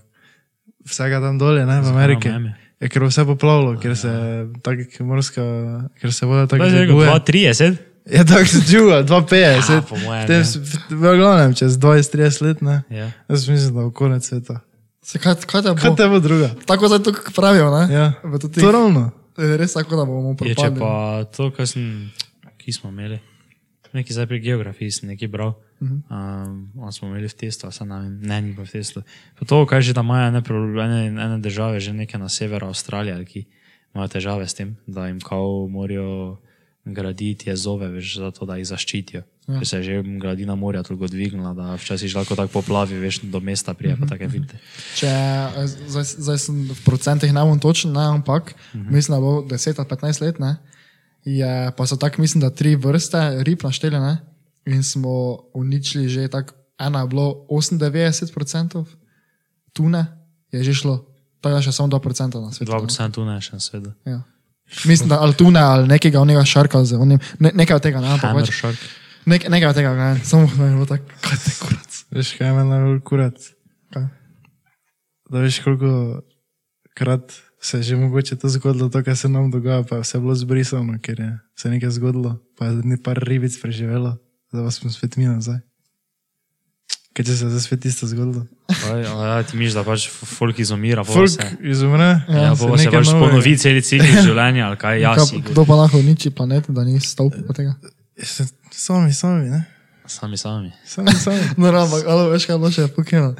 vsega tam dolje, ne v Ameriki. Je, ker bo vse poplavilo, ker se, tak, morska, ker se voda tako Kaj je dviguje. 2-30? Je tako se čuva, 2,50. Ja, po mojem, Tem ja. V glavnem, čez 20-30 let, ne. Ja. Jaz mislim, da bo konec sveta. Se, kaj, kaj te Kaj bo? te bo druga? Tako zdaj to pravijo, ne? Ja. To, ravno. je res tako, da bomo Je če pa to, kar sem, ki smo imeli, neki zdaj pri geografiji sem nekaj bral, um, on smo imeli v testu, se vem, ne, ni pa v testu. Pa to, kaj že da imajo ene, ene, ene države, že neke na severu Avstralije, ali ki imajo težave s tem, da jim kao morajo graditi jezove, veš, zato da jih zaščitijo. Ja. Ker se je že gladina morja toliko dvignila, da včasih že lahko tako poplavi, veš, do mesta prije, pa take vidite. Če, eh, zdaj, zdaj sem v procentih ne bom točen, ne, ampak uh -huh. mislim, da bo 10 ali 15 let, ne, je, pa so tako, mislim, da tri vrste rib našteli, ne, in smo uničili že tako, ena je bilo 98% tune, je že šlo, tako da še samo 2% na svetu. 2% tu ne še na svetu. Ja. Mislim, da ali tune ali nekega onega šarka, onim, ne, nekaj od tega, ne, ampak pač, nek, nekaj od tega, ne, samo da je bilo tako, kaj te kurac. Veš, kaj me najbolj kurat? Kaj? Da veš, koliko krat se je že mogoče to zgodilo, to, kar se nam dogaja, pa je vse bilo zbrisano, ker je se nekaj zgodilo, pa je ni par ribic preživelo, zdaj pa smo spet mi nazaj. Kaj če se je zdaj spet isto zgodilo? Ja, ti miš, da pač folk izumira, pa Folk se, izumre, ja, se pa se nekaj pač ponovi celi ciklus življenja, ali kaj, ja, Kaj, si, kdo pa lahko uniči planet, da ni stolp od tega? Se- Sami, sami, ne? sami sami. Sami, sami. No, no, ampak ali veš, kaj je pokino.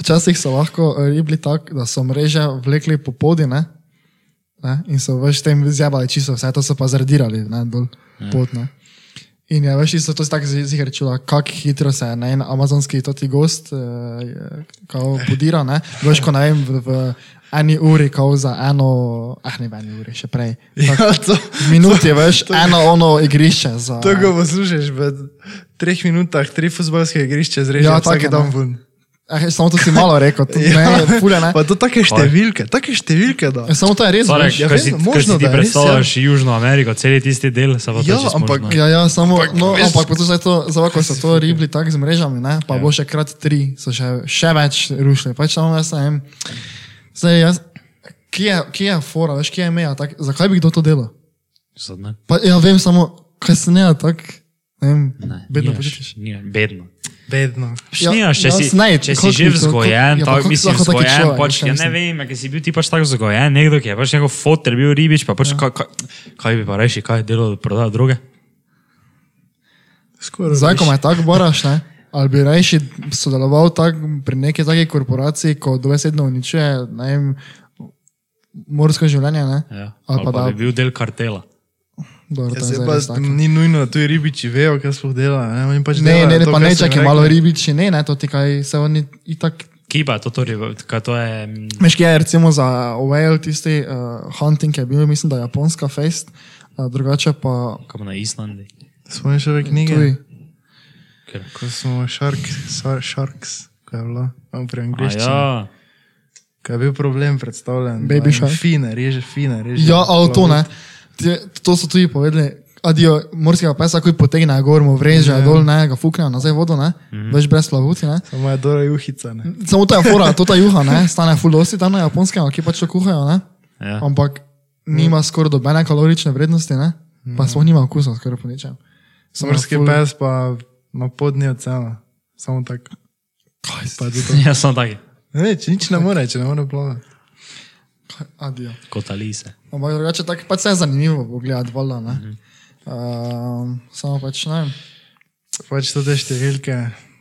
Včasih so lahko eh, ribli tako, da so mreže vlekli po podi, ne? ne? In so veš tem zjabali čisto vse, to so pa zradirali, ne, dol pot, ne. In je veš, isto to si tako ziger čula, kako hitro se ne, en amazonski toti gost uh, kao podira, ne. Veš, ko ne vem, v, v eni uri, kao za eno, ah ne v eni uri, še prej. Tak, Ja, to, minuti, veš, eno ono igrišče za... to ko poslušaš, v treh minutah tri futbalske igrišče zrežeš Ja, ja, vsak dan ven. Eh, samo to si malo rekel, to ja. ne, fule ne. Pa to take številke, take številke, da. Eh, Samo to je res. Torej, veš. ja, vem, si, možno, si ti da je res, predstavljaš Južno Ameriko, cel tisti del, se pa to Ja, čisto ampak- možno. Ja, ja, samo, Ampak, no, veš- ampak poslušaj to, zdaj, ko so to ribli tako z mrežami, ne, pa ja. bo še krat tri, so še, še več rušili. Pač samo jaz ne vem. Zdaj, jaz, kje je, kje je fora, veš, kje je meja, tak, zakaj bi kdo to delal? Zadnje. Pa, ja, vem samo, kaj se ne, tako, ne vem, Ne, bedno počutiš. nije, Bedno. Bedno. Ja, Šnijaš, če, jaz si, ne, če si že vzgojen, ja, tako kako mislim, vzgojen, človek, pač, ja, ne vem, ker si bil ti pač tako vzgojen, nekdo, ki je pač njegov fotor bil ribič, pa pač, ja. kaj, kaj, kaj bi pa reši, kaj je delo prodati druge? Zdaj, ko me tako boraš, ne, ali bi rajši sodeloval tak, pri neki taki korporaciji, ko dovesedno uničuje, ne vem, morsko življenje, ne? Ja. Ali Ali pa pa da- bi bil del kartela. Dobro, Ja, to se pa ni nujno, da tuji ribiči vejo, kaj sploh dela. Ne, Oni pač Ne, delajo ne, ne, to, pa ne, čakaj, malo ribiči, ne, ne, to ti kaj, se oni itak. Kiba, to, to, kaj to je. mm, Veš, kje je recimo za whale tisti uh, hunting, ki je bil, mislim, da je japonska fest, A, drugače pa Kam na Islandiji. Smo še v knjige, tuj. Ker- ko smo Shark, Sar- Sharks, ko je bilo, on pri angliščini. Ja, Ko je bil problem predstavljen. Baby shark. Fine, reže fine, reže. Ja, ali to ne. Ti- To so tudi povedali. Adijo, morskega pesa, ko potegne gor, mu vreže Ja. dol, ne, ga fukne nazaj vodo, ne, več brez plavuti, ne. Samo je dobra juhica, ne. Samo ta je fora, to ta juha, ne, stane full dosti tam na japonskem, ki pač to kuhajo, ne. ja. Ampak nima skoraj dobene kalorične vrednosti, ne. Pa sploh nima okusa, skoraj po ničem. Samo Morski ful- pes pa na podni oceana. Samo tako. Kaj si? Pa tudi to. ja, sem taki. Ne, če nič ne more, če ne more plavati. Adijo. Kot Alise. Ampak drugače tako pač vse je zanimivo pogledati, voda, ne. Um, samo pač ne. Pač to te številke,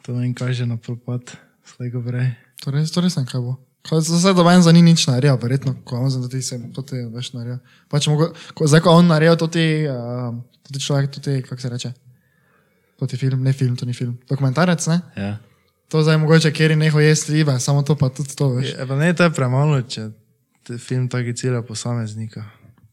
to meni kaže na propad. Slejko prej. To res, to res ne kaj bo. Kaj se zdaj doben za ni nič naredil, verjetno, ko on za ti se to ti veš naredil. Pač mogo, ko, zdaj, ko on naredil to ti, uh, to ti človek, to ti, kako se reče, to ti film, ne film, to ni film, dokumentarec, ne? Ja. To zdaj mogoče, kjer je neho jesti ribe, samo to pa tudi to, veš. Je, pa ne, to je premalo, če film taki cilja posameznika.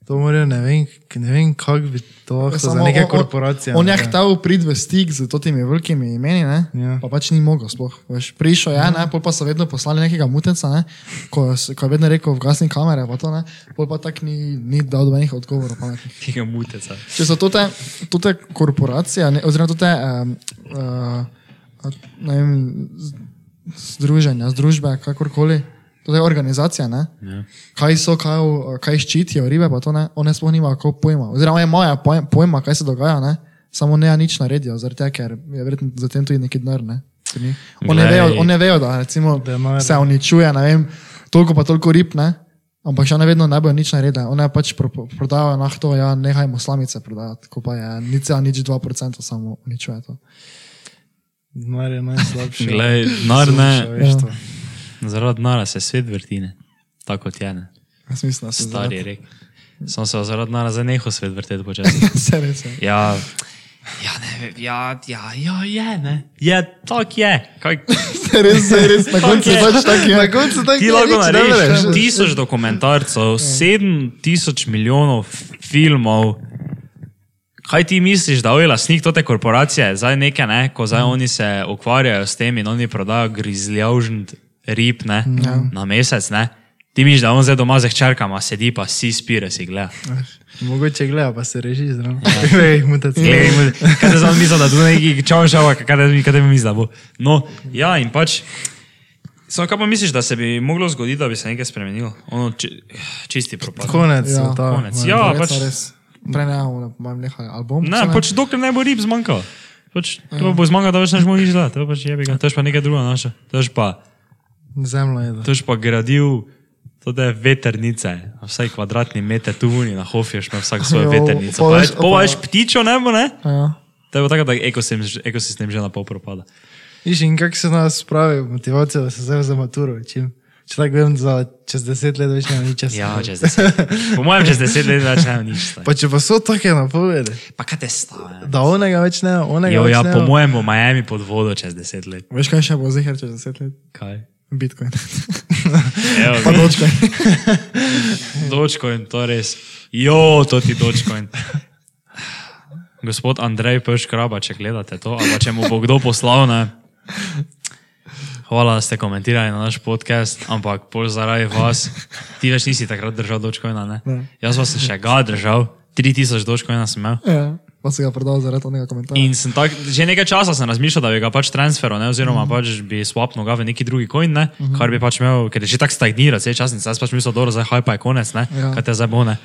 To morajo, ne vem, ne vem kako bi to lahko za neke on- korporacije. On, on je htel priti v stik z temi velikimi imeni, ne? Ja. pa pač ni mogel sploh. Veš. Prišel je, ne? pol pa so vedno poslali nekega mutenca, ne? ko, ko je vedno rekel, vgasni kamere, pa to ne, pol pa tak ni, ni dal dobenih odgovorov pametnih. Tega muteca. Če so tote, tote korporacije, ne, oziroma tote um, uh, ne vem, združenja, združbe, kakorkoli, tote organizacije, ne, Ja. kaj so, kaj, kaj ščitijo, ribe pa to ne, one sploh nimajo kako pojma. Oziroma imajo pojem- pojma, kaj se dogaja, ne, samo ne nič naredijo, zaradi tega, ker je verjetno za tem tudi neki denar, ne. Oni Glej. vejo, on ne vejo, da recimo, Denar. se uničuje, ne vem, toliko pa toliko rib, ne. Ampak še ne vedno ne bojo nič naredili. One pač pro, pro- prodajajo nafto, ja, nehajmo slamice prodajati, ko pa je nič, nič 2% samo uničuje to. Denar je najslabši. Glej, denar ne- človeštvo. Zaradi nara se svet vrtine. Tako kot je, ne. Jaz mislim, da se Stari rek. Sem se zaradi nara za neho svet vrteti počasi. Vse res je. Ja, ja, ne, ja, ja, ja, je, ne. Je, tak je. Kaj, Vse res, vse res, na koncu je. pač tako. Na je. koncu tako ti je, lahko ne moreš. narediš tisoč dokumentarcev, sedem tisoč milijonov filmov. Kaj ti misliš, da je lastnik te korporacije, zdaj nekaj, ne, ko zdaj oni se ukvarjajo s tem in oni prodajajo grizljavžn rib ne, na mesec, ne? Ti misliš, da on zdaj doma z hčerkama sedi, pa si spira si gleda. Mogoče gleda, pa se reži zraven. Glej, mutacija. Glej, mu- Kaj te zdaj misli, da tu neki čau šava, kaj te, te misli, da bo. No, ja, in pač. Samo kaj pa misliš, da se bi moglo zgoditi, da bi se nekaj spremenilo? Ono, či, čisti propad. Konec Ja, sveta. konec. Ja, Verjetno pač-. Prej ne bomo, imam nehaj album. Ne, pač dokler ne bo rib zmanjkalo. Pač, to bo zmanjkalo, da več ne boš nič delati, to je pač ga. To je pa nekaj druga naša. To je pa, Zemlja je. to je pa gradil, to je veternice, a vsaj kvadratni meter tu vuni na Hofješ, ima vsak svojo veternico. pa Pa več- Pa pa- več ptičo ne bo, ne? Ja. To je bo tako, da ekosistem, ekosistem že na pol propada. Viš, in kako se nas spravi motivacija, da se zdaj za maturo učim. Če tako vem, za čez deset let več ne nič časa. Ja, čez deset. Po mojem, čez deset let več ne bo nič. stari. Pa če pa so take napovedi, Pa kaj te stane? da onega več ne, onega Jo, več ja, ne. po mojem bo Miami pod vodo čez deset let. Veš, kaj še bo zihar čez deset let? Kaj? Bitcoin. Evo, Pa dočkaj. Dočkojn, to je res. Jo, to ti dočkojn. Gospod Andrej Peškraba, če gledate to, ali če mu bo kdo poslal, ne. Hvala, da ste komentirali na naš podcast, ampak pol zaradi vas, ti več nisi takrat držal dočkojna, ne? Ne. Jaz pa sem še ga držal, 3000 dočkojna sem imel. Ja, pa si ga prodal zaradi onega komentarja. In sem tak, že nekaj časa sem razmišljal, da bi ga pač transferil, ne, oziroma mm. pač bi swapnil ga v neki drugi coin, ne, mm -hmm. kar bi pač imel, ker je že tako stagniral, vse čas in zdaj pač mislil, dobro, zdaj hajpa je konec, ne, Ja. kaj te zdaj bo, ne.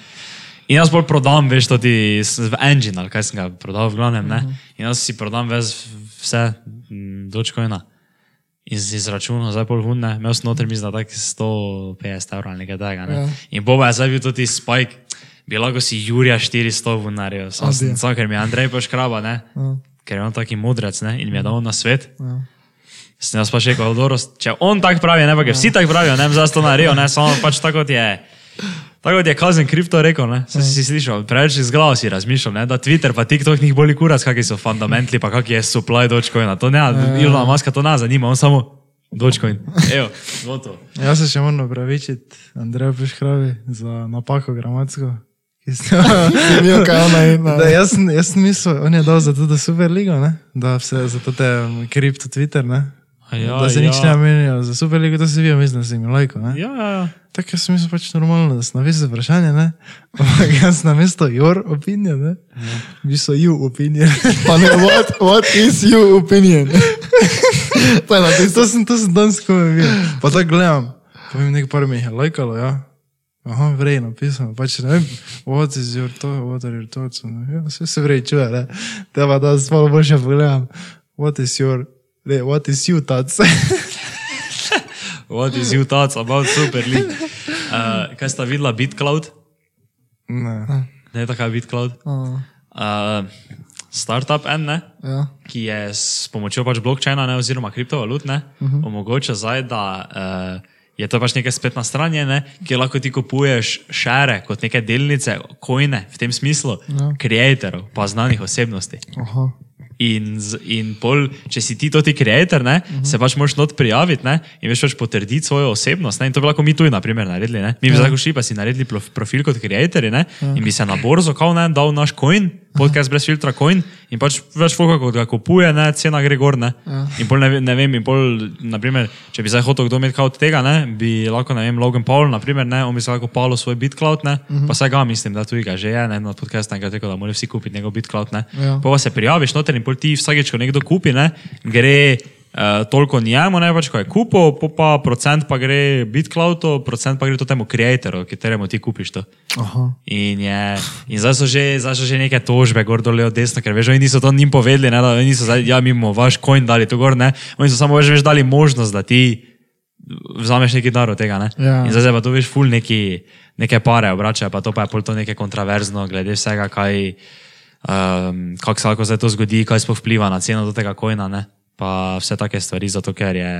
In jaz bolj prodam, veš, to ti v engine, ali kaj sem ga prodal v glavnem, ne. In jaz si prodam ves, vse mm, dočkojna. In z izračunom, zdaj pol hunne, imel sem noter, mislim, da tak 150 evrov ali nekaj tega. Ne? Ja. In Boba je zdaj bil tudi spike, bi lahko si Jurija 400 vunarjev, sam sem, Adijo. sam, ker mi je Andrej poškraba, ne? Ja. ker je on taki modrec ne? in mi je dal na svet. Ja. Sem jaz pa še rekel, če on tako pravi, ne pa ker vsi tako pravijo, ne vem, zdaj to naredijo, ne, samo pač tako kot je. Tako kot je kazen kripto rekel, ne, se si slišal, preveč iz glava si razmišljal, ne, da Twitter pa TikTok njih boli kurac, kakšni so fundamentali, pa kak je supply dočkojna. To ne, Ilona Maska to ne zanima, on samo dočkojn. Evo, gotovo. Jaz se še moram opravičiti, Andrej Peškravi, za napako gramatsko, Zanimivo, kaj ona ima. Da, jaz, sem- jaz sem mislil, on je dal za to, da Superligo, ne? da vse za to te um, kripto Twitter, ne? A Ja, da se ja. nič ne menijo za Superligo, to se vi, mislim, da si mi lajko. Ne? Ja, ja, ja. Tako jaz sem mislil pač normalno, da sem napisal vprašanje, ne? Ampak jaz sem na mesto your opinion, ne? Bi so you opinion. Pa ne, what, what is your opinion? je napisal. to sem, to sem danes ko videl. Pa tako gledam, pa mi nekaj par mi je lajkalo, ja. Aha, vrej napisano, pač ne vem, what is your thought, what are your thoughts, ne, ja, vse se vrej čuje, ne. Te pa da spalo boljše pogledam, what is your, ne, what is you thoughts. What is you thoughts about Super League? Uh, kaj sta videla BitCloud? ne. Ne, taka BitCloud. Uh, Uh, startup en, ne? ja. ki je s pomočjo pač blokčina ne, oziroma kriptovalut ne, uh -huh. omogoča zdaj, da uh, je to pač neka spletna stran, je, ne, kjer lahko ti kupuješ šere kot neke delnice, kojne v tem smislu, Ja. creatorov, pa znanih osebnosti. Aha. In, in pol, če si ti to ti creator, ne, uh -huh. se pač moraš not prijaviti ne, in veš pač potrditi svojo osebnost. Ne, in to bi lahko mi tu naprimer naredili. Ne. Mi bi zdaj šli, pa si naredili prof- profil kot creatorji ne, in bi se na borzo kao ne dal naš coin, podcast brez filtra coin in pač več foka, kot ga kupuje, ne, cena gre gor. Ne. In pol ne, ne vem, in pol, naprimer, če bi zdaj hotel kdo imeti od tega, ne, bi lahko, ne vem, Logan Paul, naprimer, ne, on bi se lahko palo svoj BitCloud, ne, uh -huh. pa se ga mislim, da tudi ga že je, ne, na podcastu enkrat rekel, da morajo vsi kupiti njegov BitCloud, ne. Ja. Pa se prijaviš noter in pol ti vsakeč, ko nekdo kupi, ne, gre uh, toliko njemu, ne pač, ko je kupil, po pa procent pa gre BitCloudu, procent pa gre to temu creatorju, kateremu ti kupiš to. Aha. In, je, in zdaj, so že, zdaj so že neke tožbe, gor dol desno, ker veš, oni niso to njim povedali, ne, da oni niso zdaj, ja, mi bomo vaš coin dali tu gor, ne, oni so samo veš, veš dali možnost, da ti vzameš neki dar od tega. Ne? Ja. In zdaj pa tu veš ful neki, neke pare obračajo, pa to pa je pol to neke kontroverzno, glede vsega, kaj, um, kako se lahko zdaj to zgodi, kaj sploh vpliva na ceno do tega kojna, ne? Pa vse take stvari, zato ker je.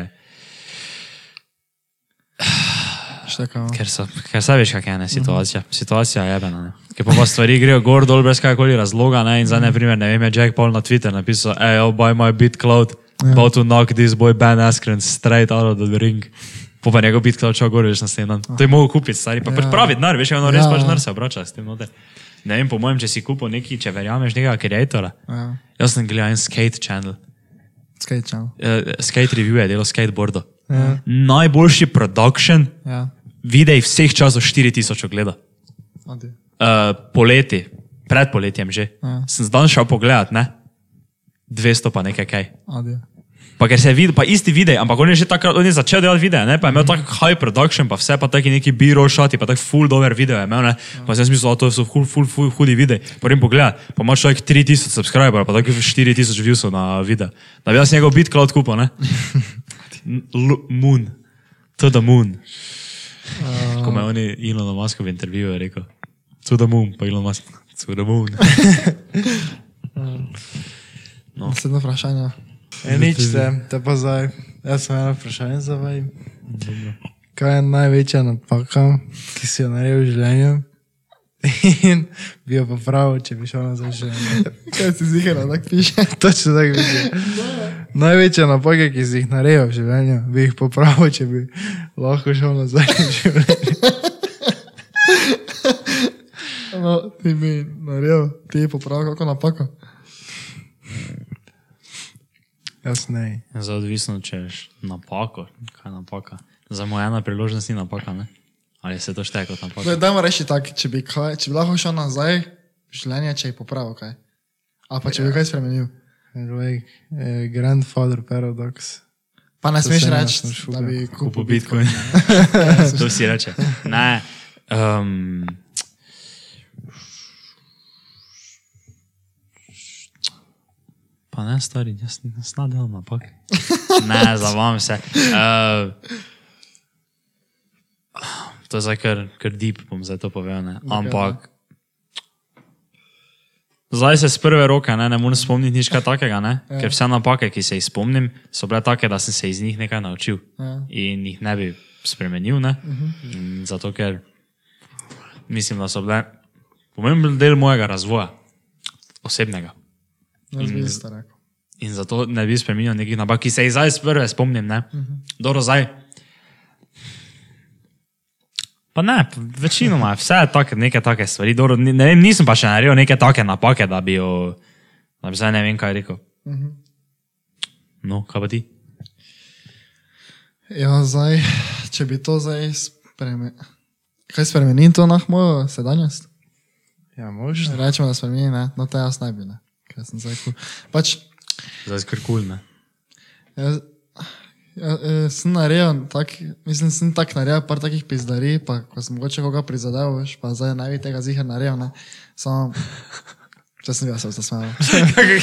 Štekam. Ker, so, ker se veš, kakšna je ne, situacija. Situacija je. Ne. Ker pa, pa stvari grejo gor dol brez kakorkoli razloga. Ne. In zdaj, ne, primer, ne vem, je Jack Paul na Twitter napisal, hey, oh, buy my BitCloud, yeah. about to knock this boy Ben Askren straight out of the ring. Po pa njegov BitCloud šel gor, veš, naslednji dan. To je mogel kupiti, stari. Pa ja. pač pravi denar, veš, ono res Ja. ja. pač denar se obrača s tem noter. Ne vem, po mojem, če si kupil neki, če verjameš nekega kreatora. Ja. Jaz sem gledal en skate channel. Skate channel. Uh, skate review je delo skateboardo. Ja. Najboljši production, Ja. videi vseh časov 4000 ogleda. Adi. Uh, poleti, pred poletjem že. Ja. Sem zdaj šel pogledat, ne? 200 pa nekaj kaj. Adi. Pa ker se je videl, pa isti videi, ampak on je že takrat, on je začel delati videe, ne? pa je imel tak high production, pa vse pa taki neki biro šati, pa tak full dober video je imel, ne? Pa sem mislil, da to so full, full, full hudi videi. Potem pogleda, pa ima človek 3000 subscriberov, pa tako 4000 viewsov na video. Da bi jaz njegov BitCloud kupil, ne? L moon. To the moon. Uh... Ko me je oni Elon Musk v intervjuju rekel. To the moon, pa Elon Musk. To the moon. No. Naslednje vprašanje. E, nič te, te pa zdaj. Jaz sem eno vprašanje za vaj. Kaj je največja napaka, ki si jo naredil v življenju? In bi jo popravil, če bi šel nazaj v življenje. Kaj si ziger, da tako piše? Točno tako bi rekel. Največje napake, ki si jih naredil v življenju, bi jih popravil, če bi lahko šel nazaj v življenje. No, ti bi naredil, ti je popravil kako napako. Jaz ne. Za odvisno, če je napako, kaj je napaka. Za moja ena priložnost ni napaka, ne? Ali se to šteje kot napaka? Daj, dajmo reči tako, če, bi kaj- če bi lahko šel nazaj življenje, če je popravil kaj. Ali pa če bi kaj spremenil. Like, eh, grandfather paradox. Pa ne smeš reči, da bi Kupil kupil Bitcoin. to si reče. Ne. Um, pa ne, stari, jaz ne snadel napak. Ne, zavam se. Uh, to je zdaj kar, kar deep, bom zdaj to povedal. Ne. Ampak. Zdaj se z prve roke ne, ne morem spomniti nič takega, ne? ker vse napake, ki se jih spomnim, so bile take, da sem se iz njih nekaj naučil Ja. in jih ne bi spremenil. Ne? In Zato, ker mislim, da so bile pomemben del mojega razvoja, osebnega. Jaz bi isto rekel. In zato ne bi spremenil nekih napak, ki se jih zdaj prve spomnim. Uh -huh. Dobro, zdaj. Pa ne, večinoma, vse je take, neke take stvari. Dobro, ne vem, nisem pa še naredil neke take napake, da bi jo, da bi zdaj ne vem kaj rekel. No, kaj pa ti? Ja, zdaj, če bi to zdaj spremenil. Kaj spremeni to na mojo sedanjost? Ja, možno. Rečemo, da spremeni, ne? no to jaz ne bi. Ne? Kaj sem zdaj kul. Pač, Zdaj skrkul, ne? jaz, ja, eh, sem naredil, tak, mislim, sem tak naredil par takih pizdarij, pa ko sem mogoče koga prizadel, veš, pa zdaj ne bi tega zihar naredil, ne? Samo, če sem sem se zasmejal.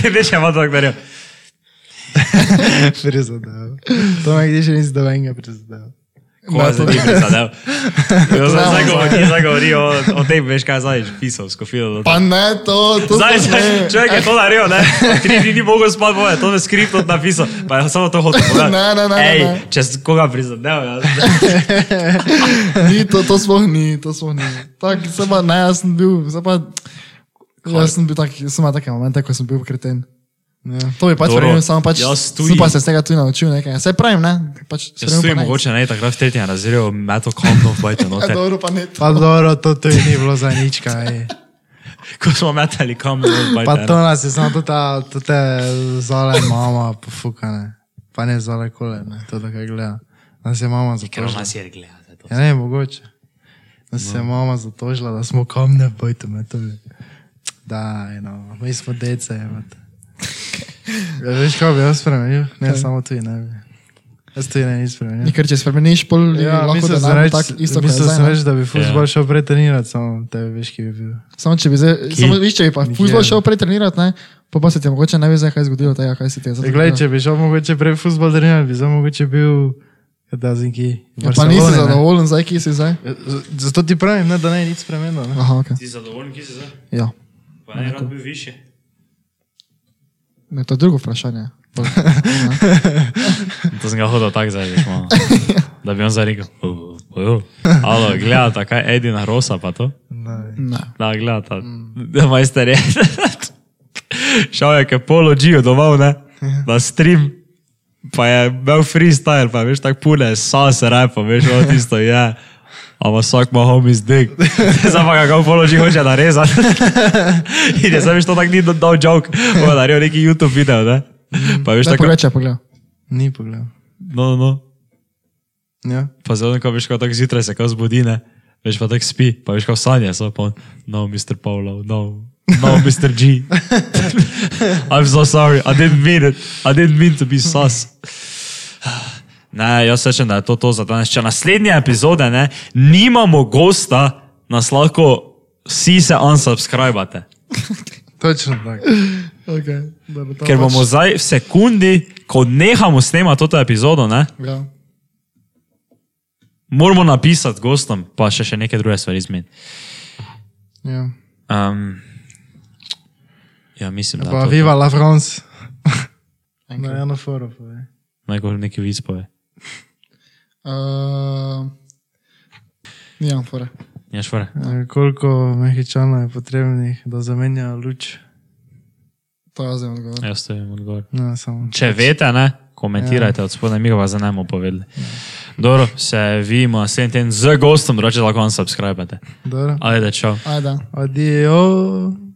Kaj ti še ima tako verjel? Prizadel. To me gdje še nisi do enega prizadel. Ko se ti prizadev. Zdaj govori, zdaj govori o, o tem, veš kaj zdaj pisal, skofilo. Pa ne, to, to Zdaj, zdaj, človek je to naredil, ne? Tri dni ni mogel spati, boje, to je skript od napisal, pa je samo to hotel povedati. Ne, ne, ne, Ej, ne. če si koga prizadev, ja. Ni, to, to sploh ni, to sploh ni. Tak, se pa, ne, jaz sem bil, se pa, jaz sem bil tak, sem imel take momente, ko sem bil kreten. Ja. To bi pač verjel, samo pač, jaz sem tudi. pa se z tega tudi naučil nekaj. Se pravim, ne, pač, Jaz tudi mogoče ne, takrat v tretjem razredu meto komno v bajte Ja, dobro, pa ne to. Pa dobro, to tudi ni bilo za nič kaj. Ko smo metali komno v Pa bajte. to nas je samo tuta, tute zale mama pofukane. Pa ne zale kole, ne, to da kaj gleda. Nas je mama Ker zatožila. nas je gledal. Ja ne, mogoče. Nas je mama zatožila, da smo kamne bojte metali. Da, no, mi smo dece, imate. Ja, veš, kaj bi jaz spremenil? Ne, samo tu ne bi. Jaz tu ne bi spremenil. Ker če spremeniš, pol ja, lahko ne reči, tako isto, mislil zdaj. reči, da bi futbol Ja. šel pretrenirati, samo tebe veš, ki bi bil. Samo če bi zdaj, samo viš, če bi pa futbol šel pretrenirati, ne, pa pa se ti mogoče ne bi zdaj kaj zgodilo, tega, kaj se ti je E, zgodilo. glej, če bi šel mogoče prej futbol trenirati, bi zdaj mogoče bil, da zinki. Ja, pa nisi zadovoljen zdaj, kje si zdaj? Zato ti pravim, ne, da ne je nič spremenilo. ne. Aha, ok. Ti zadovoljen, ki si zdaj? Ja. Pa ne, rad bil više. Ne, to je drugo vprašanje. Pol- To sem ga hodil tako zdaj. Da bi on zdaj rekel, ojo, alo, gledata, kaj Edina Rosa pa to? Ne. Ne. Da, gledata, da majster je. Šel je ke polo Gio domov, ne, na stream. Pa je imel freestyle, pa veš, tako pune, sase repa, veš, o tisto je. Ama vsak ima homies dick. Zdaj pa ga kao položi hoče narezati. In je zdaj to tako ni dal joke. Pa je naredil neki YouTube video, ne. Pa veš, tako, poglej, če pogledaj. Ni pogledal. no, no, no. Ja. Pa zelo, ko veš, ko tako zjutraj se kao zbudi, ne. Veš pa tako spi, pa veš, ko sanje so, pa on, no, Mr. Pavlov, no, no, Mr. G. I'm so sorry, I didn't mean it, I didn't mean to be sus. Ne, jaz rečem, da je to, to za danes. Če naslednje epizode ne, nimamo gosta, nas lahko vsi se unsubskrbate. Točno tako. Okay, Ker pač- bomo zdaj v sekundi, ko nehamo snemati to epizodo, ne, Ja. moramo napisati gostom, pa še, še neke druge stvari zmeniti. Ja. Um, ja, mislim, da Pa to. viva la France. Na eno foro pove. Najbolj neki vic pove. Uh, Nijam fore. Ja, švore. Ja, Koliko mehičanov je potrebnih, da zamenjajo luč? To jaz zdaj odgovorim. Jaz stojim odgovor. No, samo. Če veste, ne, komentirajte od spodaj, mi zdaj ne bomo povedali. Dobro, se vidimo naslednji teden z gostom, drugače lahko vam subskrbate. Dobro. Ajde, čau. Ajde. Adijo.